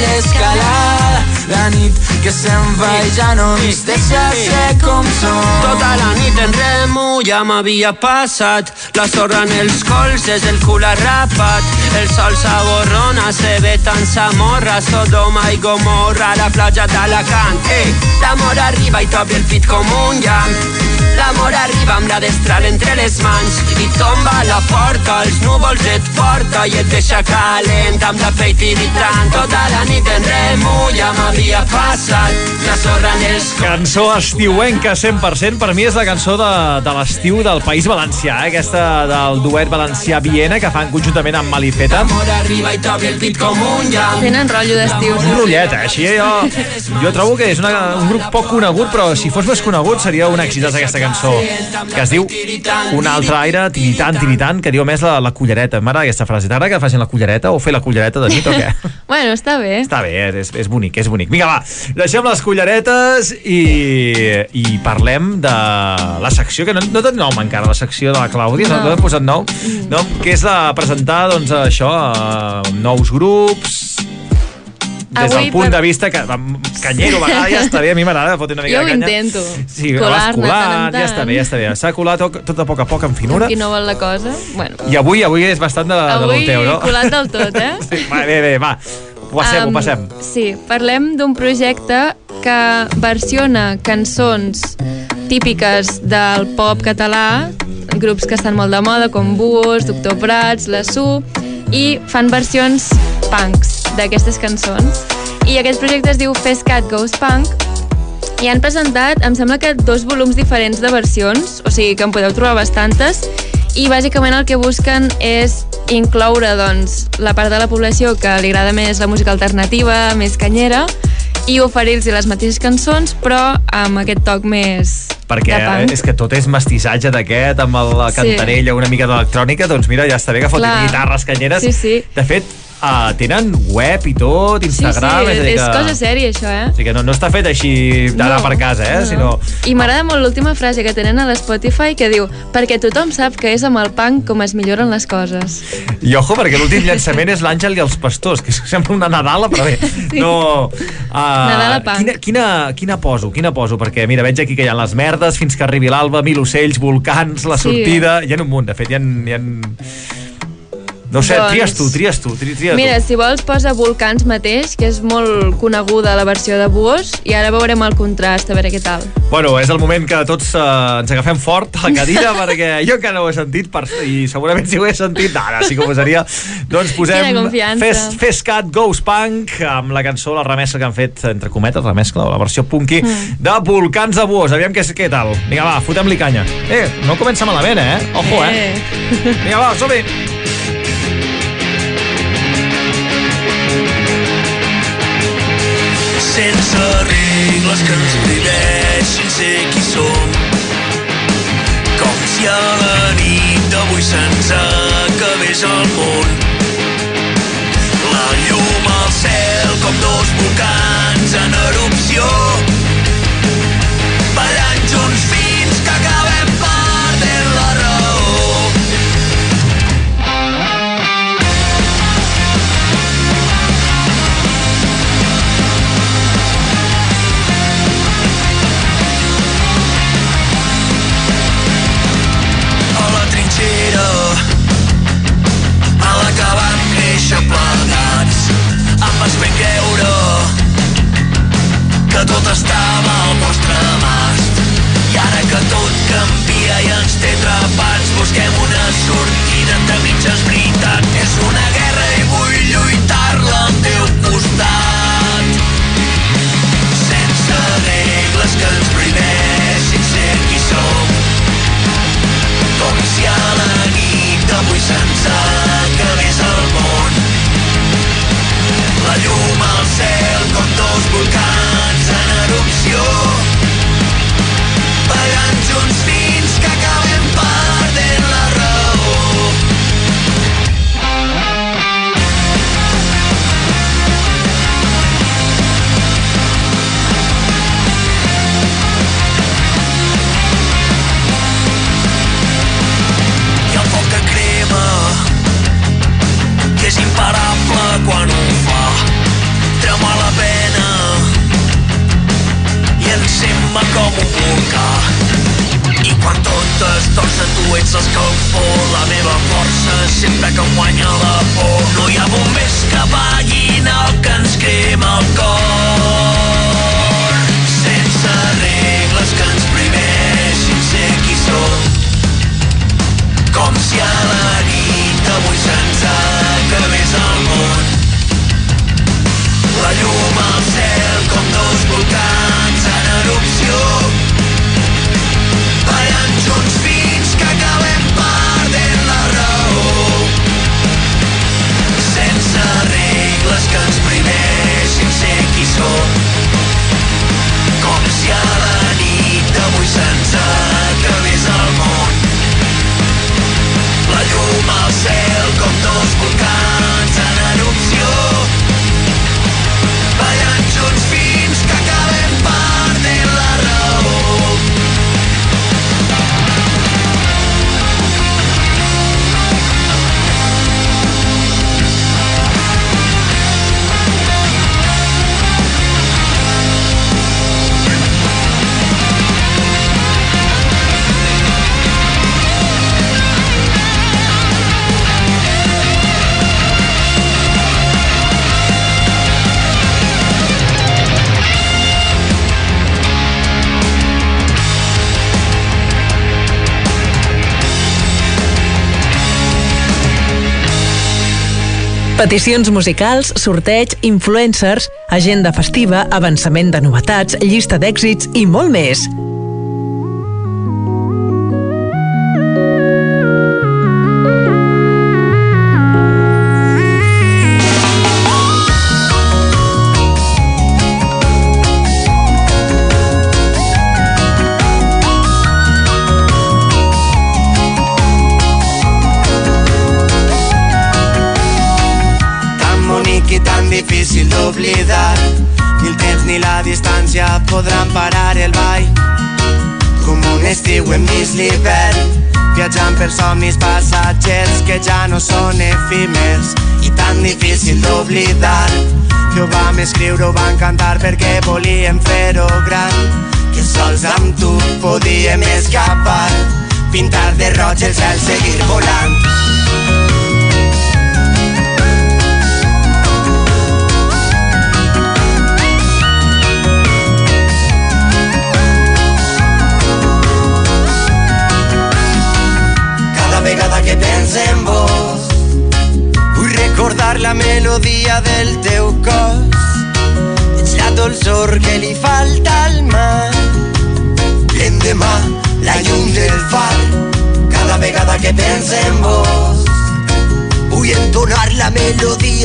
l'escalada la nit que se'n va i ja no ens deixa ser com som. Tota la nit en remo ja m'havia passat. La sorra en els colzes, el cul arrapat. El sol s'aborrona, se ve tan Samorra. Sodoma i Gomorra, la platja d'Alacant eh, L'amor arriba i t'obre el pit com un llamp L'amor arriba amb la destral entre les mans i tomba a la porta, els núvols et porta i et deixa calent amb la pell tiritant. Tota la nit en remo ja m'havia passat la sorra en els Cançó estiuenca 100%, per mi és la cançó de, de l'estiu del País Valencià, eh? aquesta del duet valencià-Viena que fan conjuntament amb Malifeta. L'amor arriba i t'obre el pit com un llamp. Tenen rotllo d'estiu. Un rotllet, eh? Així jo, jo trobo que és una, un grup poc conegut, però si fos més conegut seria un èxit aquesta cançó, que es diu Un altre aire, tiritant, tiritant, que diu més la, la cullereta. M'agrada aquesta frase. T'agrada que facin la cullereta o fer la cullereta de nit o què? Bueno, està bé. Està bé, és, és bonic, és bonic. Vinga, va, deixem les culleretes i, i parlem de la secció, que no, no té nom encara, la secció de la Clàudia, no, No. no posat nou, no? que és la presentar, doncs, això, nous grups, des Avui del punt per- de vista que, canyero, vegades ja està bé, a mi m'agrada fotre una mica Jo ho de canya. intento. Sí, Colar-ne vas tant en colant, ja està bé, ja està bé. S'ha colat tot, a poc a poc en finura. Qui no vol la cosa. Bueno, I avui avui és bastant de, de avui l'Olteu, no? colat del tot, eh? Sí, va, bé, bé, va. Ho passem, Am, ho passem. Sí, parlem d'un projecte que versiona cançons típiques del pop català, grups que estan molt de moda, com Búhos, Doctor Prats, La Su, i fan versions punks d'aquestes cançons. I aquest projecte es diu Fescat Goes Punk, i han presentat, em sembla que dos volums diferents de versions, o sigui que en podeu trobar bastantes, i bàsicament el que busquen és incloure doncs, la part de la població que li agrada més la música alternativa, més canyera, i oferir-los les mateixes cançons, però amb aquest toc més Perquè és que tot és mestissatge d'aquest, amb la Sí. cantarella, una mica d'electrònica, doncs mira, ja està bé que fotin Clar. guitarres canyeres. Sí, sí. De fet, uh, tenen web i tot, Sí, sí, Instagram... a dir és que... cosa sèria, això, eh? O sigui que no, no està fet així d'anar No, per casa, eh? no. Sinó... I m'agrada molt l'última frase que tenen a l'Spotify que diu perquè tothom sap que és amb el punk com es milloren les coses. I ojo, perquè l'últim llançament és l'Àngel i els pastors, que sembla una Nadala, però bé, Sí. no... Uh, Nadal a punk. Quina, quina, quina poso, quina poso? Perquè, mira, veig aquí que hi ha les merdes, fins que arribi l'alba, mil ocells, volcans, la Sí. sortida... Hi ha un munt, de fet, hi ha... Hi ha... No sé, Doncs- tries tu, tries tu, tri, tries Mira, tu. si vols posa Volcans mateix, que és molt coneguda la versió de Buos, i ara veurem el contrast, a veure què tal. Bueno, és el moment que tots uh, ens agafem fort a la cadira, perquè jo encara no ho he sentit, per, i segurament si ho he sentit, ara sí que ho posaria. Doncs posem. Fes, Fes Cat Goes Punk, amb la cançó, la remescla que han fet, entre cometes, remescla, o la versió punky, Mm. de Volcans de Buos. Aviam què, què tal. Vinga, va, fotem-li canya. Eh, no comença malament, eh? Ojo, eh? Vinga, va, som-hi. Sense regles que ens prohibeixin ser qui som. Com si a la nit d'avui se'ns acabés el món. La llum al cel com dos volcans en erupció. Ballant junts els que la meva força sempre que em guanya la Peticions musicals, sorteig, influencers, agenda festiva, avançament de novetats, llista d'èxits i molt més.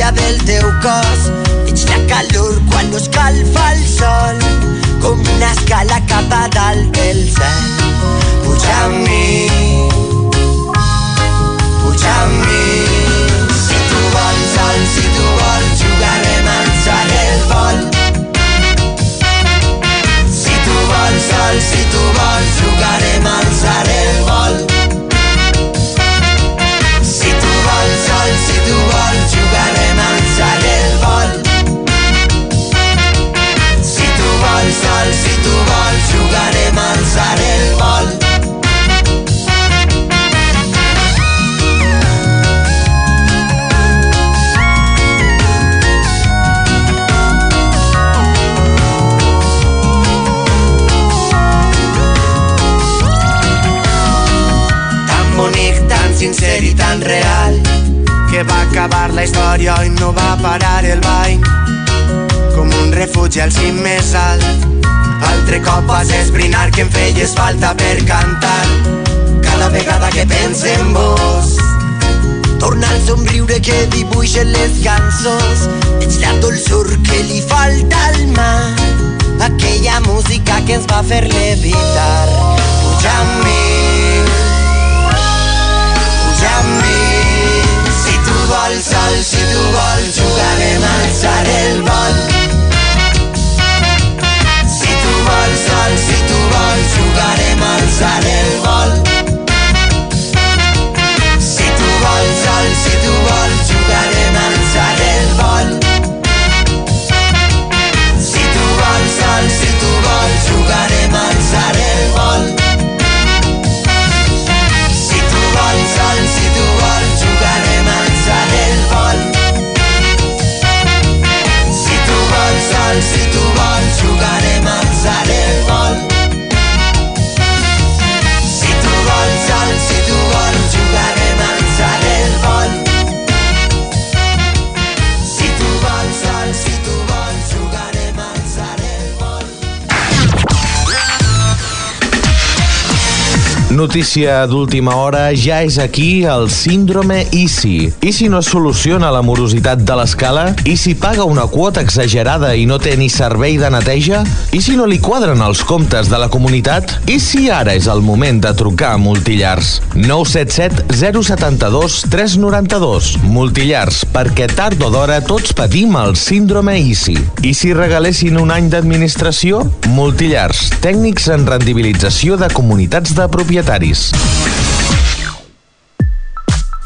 energia del teu cos. Ets la calor quan no escalfa el sol, com una escala cap a dalt del cel. real que va acabar la història i no va parar el ball. Com un refugi al cim més alt altre cop vas esbrinar que em feies falta per cantar. Cada vegada que pense en vos torna el somriure que dibuixen les cançons. Ets la dolçor que li falta al mar aquella música que ens va fer levitar. Puja amb amb. Si tu vols sol, si tu vols, jugarem a alçar el vol. Si tu vols sol, si tu vols, jugarem a alçar el vol. Notícia d'última hora, ja és aquí el síndrome Easy. I si no soluciona la morositat de l'escala? I si paga una quota exagerada i no té ni servei de neteja? I si no li quadren els comptes de la comunitat? I si ara és el moment de trucar a Multillars? 977 072 392. Multillars, perquè tard o d'hora tots patim el síndrome Easy. I si regalessin un any d'administració? Multillars, tècnics en rendibilització de comunitats de Secretaris.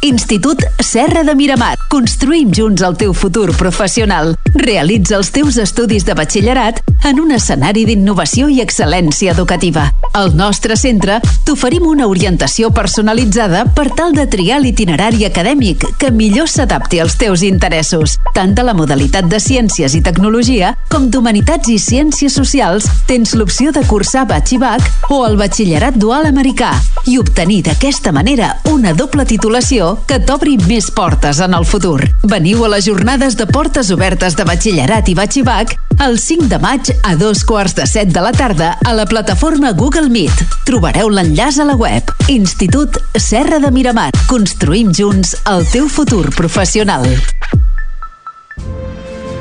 Institut Serra de Miramar. Construïm junts el teu futur professional. Realitza els teus estudis de batxillerat en un escenari d'innovació i excel·lència educativa. Al nostre centre t'oferim una orientació personalitzada per tal de triar l'itinerari acadèmic que millor s'adapti als teus interessos. Tant a la modalitat de Ciències i Tecnologia com d'Humanitats i Ciències Socials tens l'opció de cursar batx i bac o el batxillerat dual americà i obtenir d'aquesta manera una doble titulació que t'obri més portes en el futur. Veniu a les jornades de portes obertes de batxillerat i batx i bac el 5 de maig a dos quarts de set de la tarda a la plataforma Google Meet. Trobareu l'enllaç a la web. Institut Serra de Miramar. Construïm junts el teu futur professional.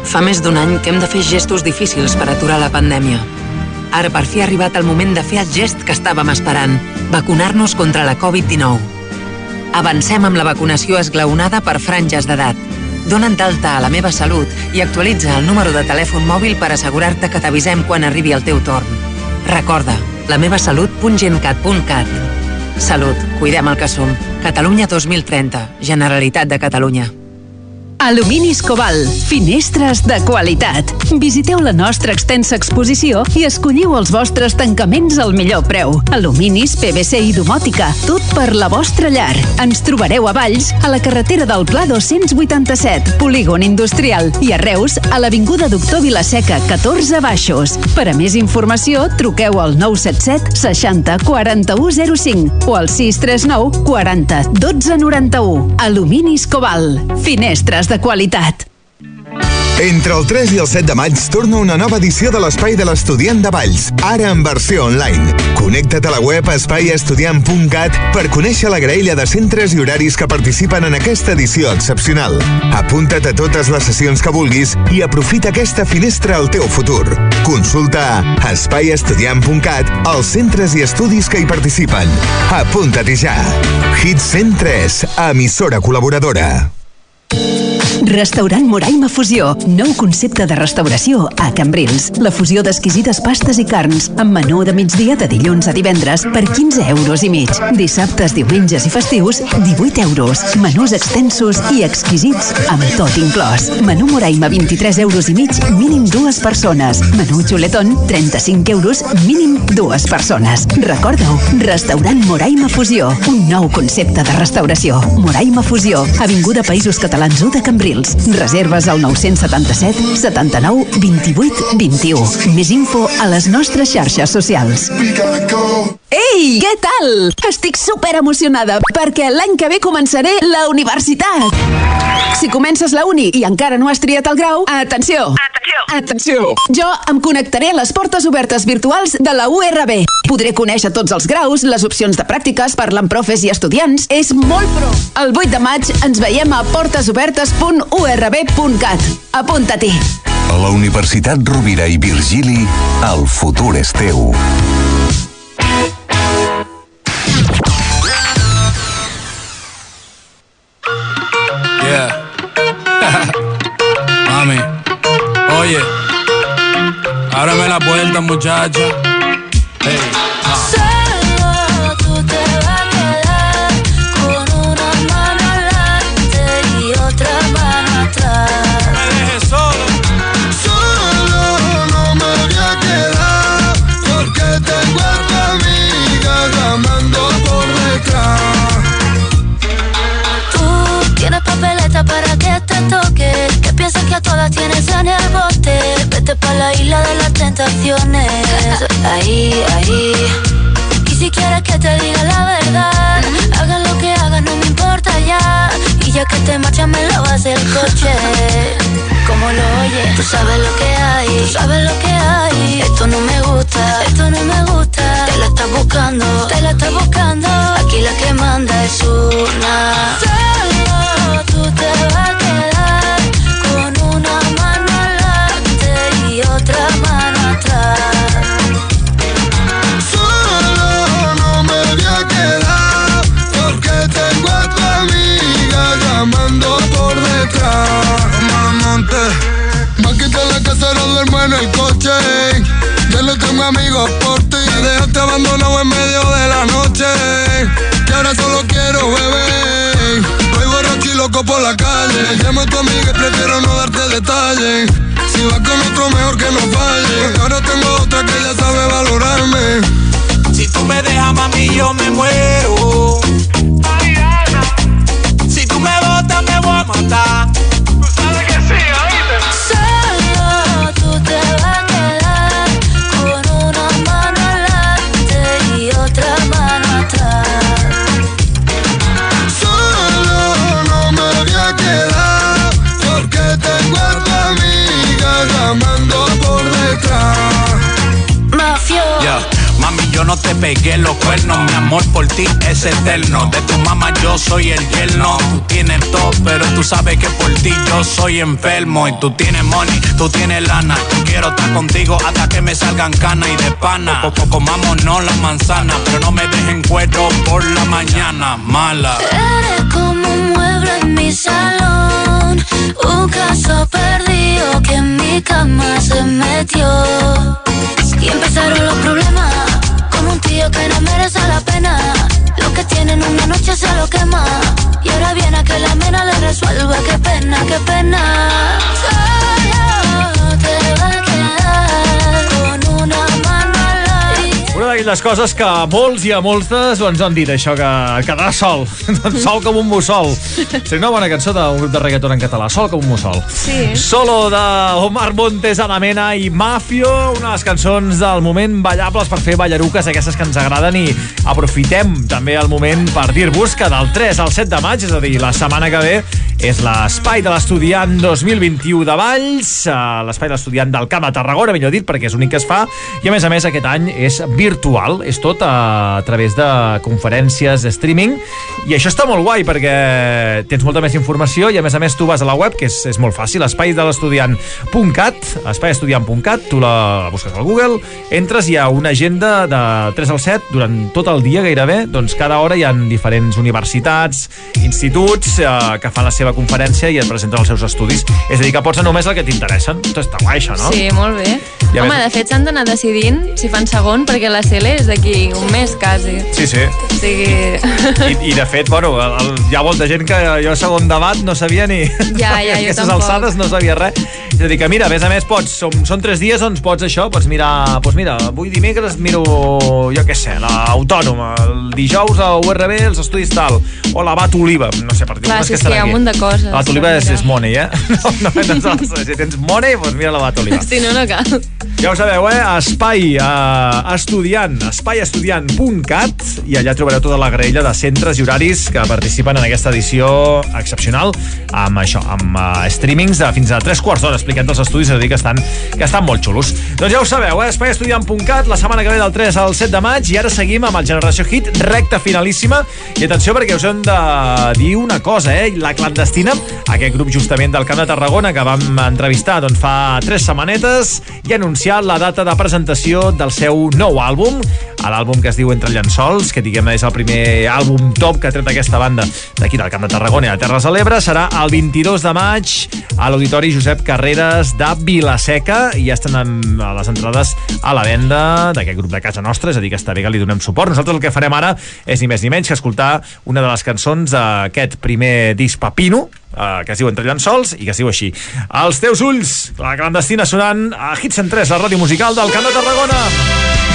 Fa més d'un any que hem de fer gestos difícils per aturar la pandèmia. Ara per fi ha arribat el moment de fer el gest que estàvem esperant, vacunar-nos contra la Covid-19. Avancem amb la vacunació esglaonada per franges d'edat. Dona't d'alta a la meva salut i actualitza el número de telèfon mòbil per assegurar-te que t'avisem quan arribi el teu torn. Recorda, la meva salut.gencat.cat. Salut, cuidem el que som. Catalunya 2030, Generalitat de Catalunya. Aluminis Cobalt, finestres de qualitat. Visiteu la nostra extensa exposició i escolliu els vostres tancaments al millor preu. Aluminis, PVC i domòtica, tot per la vostra llar. Ens trobareu a Valls, a la carretera del Pla 287, Polígon Industrial, i a Reus, a l'Avinguda Doctor Vilaseca, 14 Baixos. Per a més informació, truqueu al 977 60 4105 o al 639 40 12 91. Aluminis Cobalt, finestres de qualitat. Entre el 3 i el 7 de maig torna una nova edició de l'Espai de l'Estudiant de Valls, ara en versió online. Connecta't a la web espaiaestudiant.cat per conèixer la graella de centres i horaris que participen en aquesta edició excepcional. Apunta't a totes les sessions que vulguis i aprofita aquesta finestra al teu futur. Consulta espaiaestudiant.cat els centres i estudis que hi participen. Apunta't ja. Hit 103, emissora col·laboradora. Restaurant Moraima Fusió. Nou concepte de restauració a Cambrils. La fusió d'exquisites pastes i carns amb menú de migdia de dilluns a divendres per 15 euros i mig. Dissabtes, diumenges i festius, 18 euros. Menús extensos i exquisits amb tot inclòs. Menú Moraima, 23 euros i mig, mínim dues persones. Menú Xuletón, 35 euros, mínim dues persones. Recorda-ho, Restaurant Moraima Fusió. Un nou concepte de restauració. Moraima Fusió, Avinguda Països Catalans 1 de Cambrils. Reserves al 977 79 28 21. Més info a les nostres xarxes socials. Ei, què tal? Estic super emocionada perquè l'any que ve començaré la universitat. Si comences la uni i encara no has triat el grau, atenció! Atenció! Atenció! Jo em connectaré a les portes obertes virtuals de la URB. Podré conèixer tots els graus, les opcions de pràctiques, parlar amb profes i estudiants. És molt pro! El 8 de maig ens veiem a portesobertes.urb.cat. Apunta-t'hi! A la Universitat Rovira i Virgili, el futur és teu. Yeah. Mami, oye, ábreme la puerta, muchacha. Hey. Solo tú te vas a quedar con una mano adelante y otra mano atrás. Me dejes solo. Solo no me voy a quedar porque tengo a tu amiga llamando por detrás. Tú tienes papeleta para que te toque. Que piensas que a todas tienes en el bote. Vete pa' la isla de las tentaciones. Ahí, ahí. Y si quieres que te diga la verdad, hagan lo que hagan, no me importa ya. Y ya que te marchas, me lavas el coche. Como lo oyes, tú sabes lo que hay, tú sabes lo que hay. Esto no me gusta, esto no me gusta. Te la estás buscando, te la estás buscando. Aquí la que manda es una. Solo tú te vas duermo en el coche. Ya no tengo amigos por ti. Me dejaste abandonado en medio de la noche. Y ahora solo quiero beber. Voy borracho y loco por la calle. Llamo a tu amiga y prefiero no darte detalles. Si vas con otro, mejor que no falle. Porque ahora tengo otra que ya sabe valorarme. Si tú me dejas, mami, yo me muero. Si tú me botas, me voy a matar. Solo con una mano alante y otra mano atrás. Solo no me voy a quedar porque tengo tanta amiga llamando por detrás. Mafia yo no te pegué los cuernos, mi amor por ti es eterno. De tu mamá yo soy el yerno. Tú tienes todo, pero tú sabes que por ti yo soy enfermo. Y tú tienes money, tú tienes lana. Quiero estar contigo hasta que me salgan canas y de pana. Poco comámonos las manzanas, pero no me dejen cuero por la mañana. Mala. Eres como un mueble en mi salón, un caso perdido que en mi cama se metió. Y empezaron los problemas, un tío que no merece la pena. Lo que tienen una noche se lo quema. Y ahora viene a que la mena le resuelva. Qué pena, qué pena. Solo te va a quedar con Una d'aquelles coses que a molts i a moltes ens han dit, això, que quedarà sol. sol com un mussol. Seria una bona cançó d'un grup de reggaeton en català, sol com un mussol. Sí. Solo de Omar Montes, Ana Mena i Mafio, una de les cançons del moment ballables per fer ballaruques, aquestes que ens agraden i aprofitem també el moment per dir-vos que del 3 al 7 de maig, és a dir, la setmana que ve, és l'espai de l'estudiant 2021 de Valls, eh, l'espai de l'estudiant del Camp de Tarragona, millor dit, perquè és l'únic que es fa, i a més a més aquest any és virtual, és tot a, través de conferències, streaming, i això està molt guai perquè tens molta més informació i a més a més tu vas a la web, que és, és molt fàcil, espai de l'estudiant.cat, espaidestudiant.cat, tu la busques al Google, entres, hi ha una agenda de 3 al 7 durant tot el dia gairebé, doncs cada hora hi ha diferents universitats, instituts eh, que fan la seva conferència i et presenten els seus estudis. És a dir, que pots anar només el que t'interessen. Està guai, això, no? Sí, molt bé. I a Home, més- de fet, s'han d'anar decidint si fan segon, perquè la CL és d'aquí un mes, quasi. Sí, sí. O sigui... I, I de fet, bueno, el, el, hi ha molta gent que jo segon debat no sabia ni... Ja, ja, jo tampoc. alçades no sabia res. És a dir, que mira, a més a més, pots, són, són tres dies on pots això, pots mirar, doncs mira, avui dimecres miro, jo què sé, l'autònoma, el dijous a URB els estudis tal, o la Bat Oliva, no sé, per dir Clar, sí, que és estan que hi ha aquí. un munt de coses. La Bat Oliva és, és money, eh? No, no, no, no, si tens money, doncs mira la Bat Oliva. Si no, no cal. Ja ho sabeu, eh? Espai uh, estudiant, espaiestudiant.cat i allà trobareu tota la graella de centres i horaris que participen en aquesta edició excepcional amb això, amb uh, streamings de fins a 3 quarts d'hora explicant els estudis, és a dir, que estan, que estan molt xulos. Doncs ja ho sabeu, eh? espaiestudiant.cat la setmana que ve del 3 al 7 de maig i ara seguim amb el Generació Hit, recta finalíssima i atenció perquè us hem de dir una cosa, eh? La clandestina, aquest grup justament del Camp de Tarragona que vam entrevistar doncs, fa 3 setmanetes i ha anunciat la data de presentació del seu nou àlbum, l'àlbum que es diu Entre llençols, que diguem és el primer àlbum top que ha tret aquesta banda d'aquí del Camp de Tarragona i de Terres de l'Ebre, serà el 22 de maig a l'Auditori Josep Carreras de Vilaseca i ja estan amb les entrades a la venda d'aquest grup de casa nostra, és a dir, que està bé que li donem suport. Nosaltres el que farem ara és ni més ni menys que escoltar una de les cançons d'aquest primer disc Papino, eh, que es diu Entre llençols i que es diu així. Els teus ulls, la clandestina sonant a Hits en 3, la ràdio musical del Camp de Tarragona.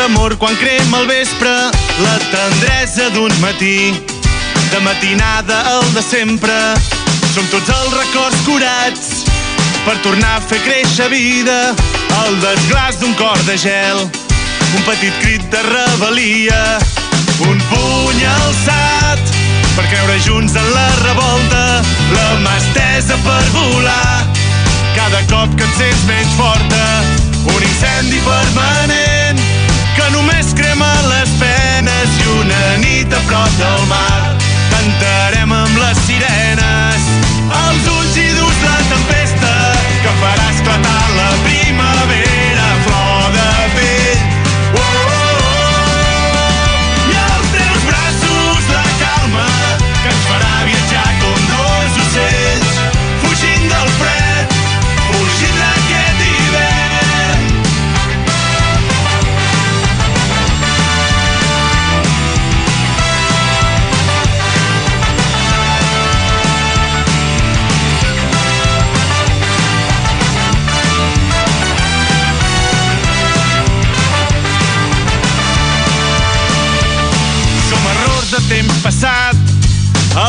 L'amor quan crema al vespre, la tendresa d'un matí, de matinada al de sempre, Som tots els records curats per tornar a fer créixer vida el desglàs d'un cor de gel. Un petit crit de rebel·lia un puny alçat per creure junts en la revolta la mà estesa per volar. Cada cop que et sents menys forta un incendi permanent que només crema les penes i una nit a prop del mar. Cantarem amb les sirenes als ulls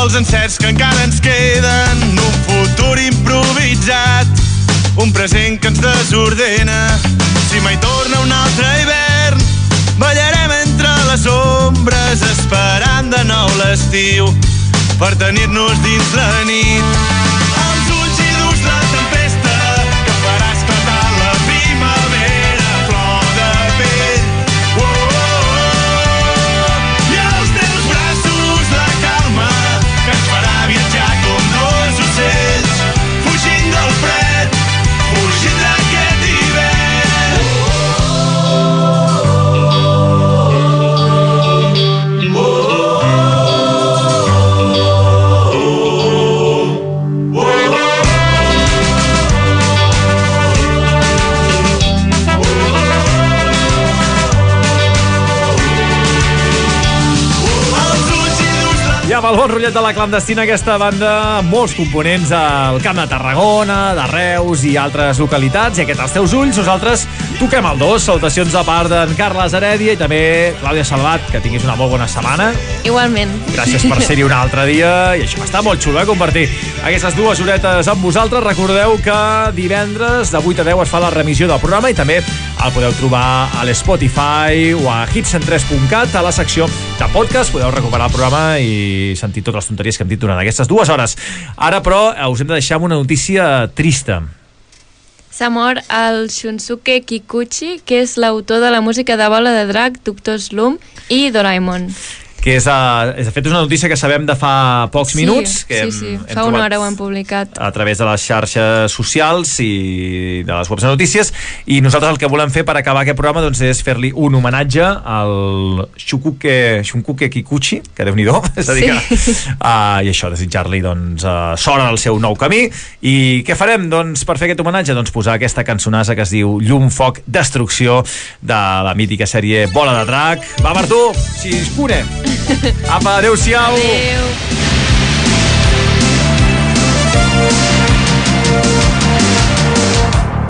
els encerts que encara ens queden, un futur improvisat, un present que ens desordena. Si mai torna un altre hivern, ballarem entre les ombres, esperant de nou l'estiu, per tenir-nos dins la nit. Amb el bon rotllet de la clandestina, aquesta banda, molts components al Camp de Tarragona, de Reus i altres localitats. I aquest als teus ulls, nosaltres toquem el dos. Salutacions de part d'en Carles Heredia i també Clàudia Salvat, que tinguis una molt bona setmana. Igualment. Gràcies per ser-hi un altre dia i això està molt xulo, eh, compartir aquestes dues horetes amb vosaltres. Recordeu que divendres de 8 a 10 es fa la remissió del programa i també el podeu trobar a l'Spotify o a hitsen3.cat a la secció de podcast. Podeu recuperar el programa i sentir totes les tonteries que hem dit durant aquestes dues hores. Ara, però, us hem de deixar amb una notícia trista. S'ha mort el Shunsuke Kikuchi, que és l'autor de la música de Bola de Drac, Doctor Slum i Doraemon. Que és, uh, és de fet és una notícia que sabem de fa pocs minuts que sí, hem, sí, hem fa una hora ho hem publicat. a través de les xarxes socials i de les webs de notícies. I nosaltres el que volem fer per acabar aquest programa doncs, és fer-li un homenatge al Shukuke, Shunkuke Kikuchi que déu nhi és a dir que, uh, i això, desitjar-li doncs, uh, sort al seu nou camí. I què farem? Doncs, per fer aquest homenatge? Doncs posar aquesta cançonassa que es diu Llum, Foc, Destrucció de la mítica sèrie Bola de Drac. Va Martú, si es pune apa, adeu-siau adeu.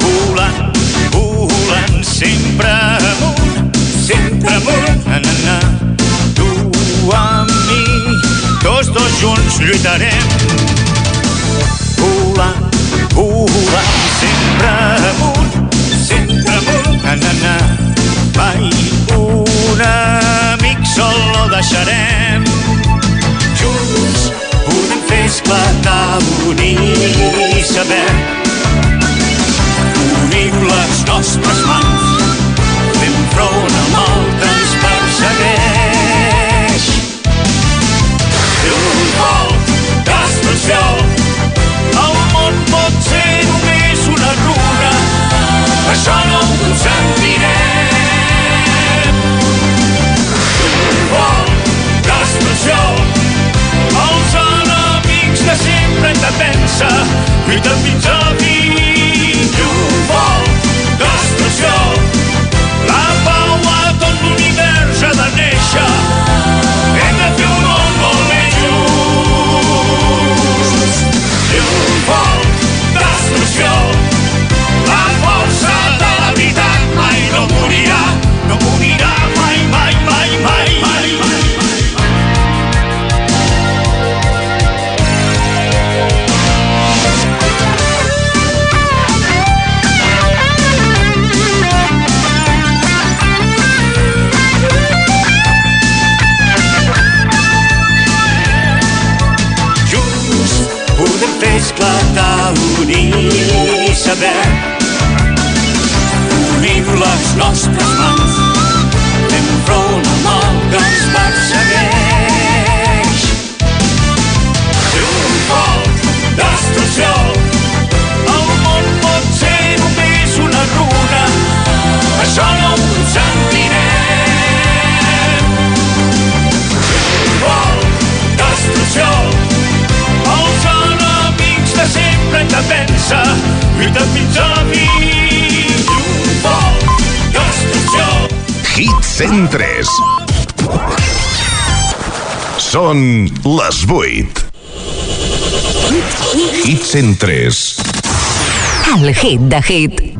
volant, volant, sempre amunt, sempre amunt, na, na, na. Tu amb mi, tots dos junts lluitarem. Volant, volant, sempre amunt, sempre amunt, na, na, na. Mai un amic sol no deixarem. Junts podem fer esclatar, unir, saber unim les nostres mans, fem front al mal que ens persegueix. Un vol destrucció, els enemics de sempre hem unir i saber. Unim les nostres mans, lluita fins a destrucció, Hit 103. Són les 8. Hit 103. El hit de hit.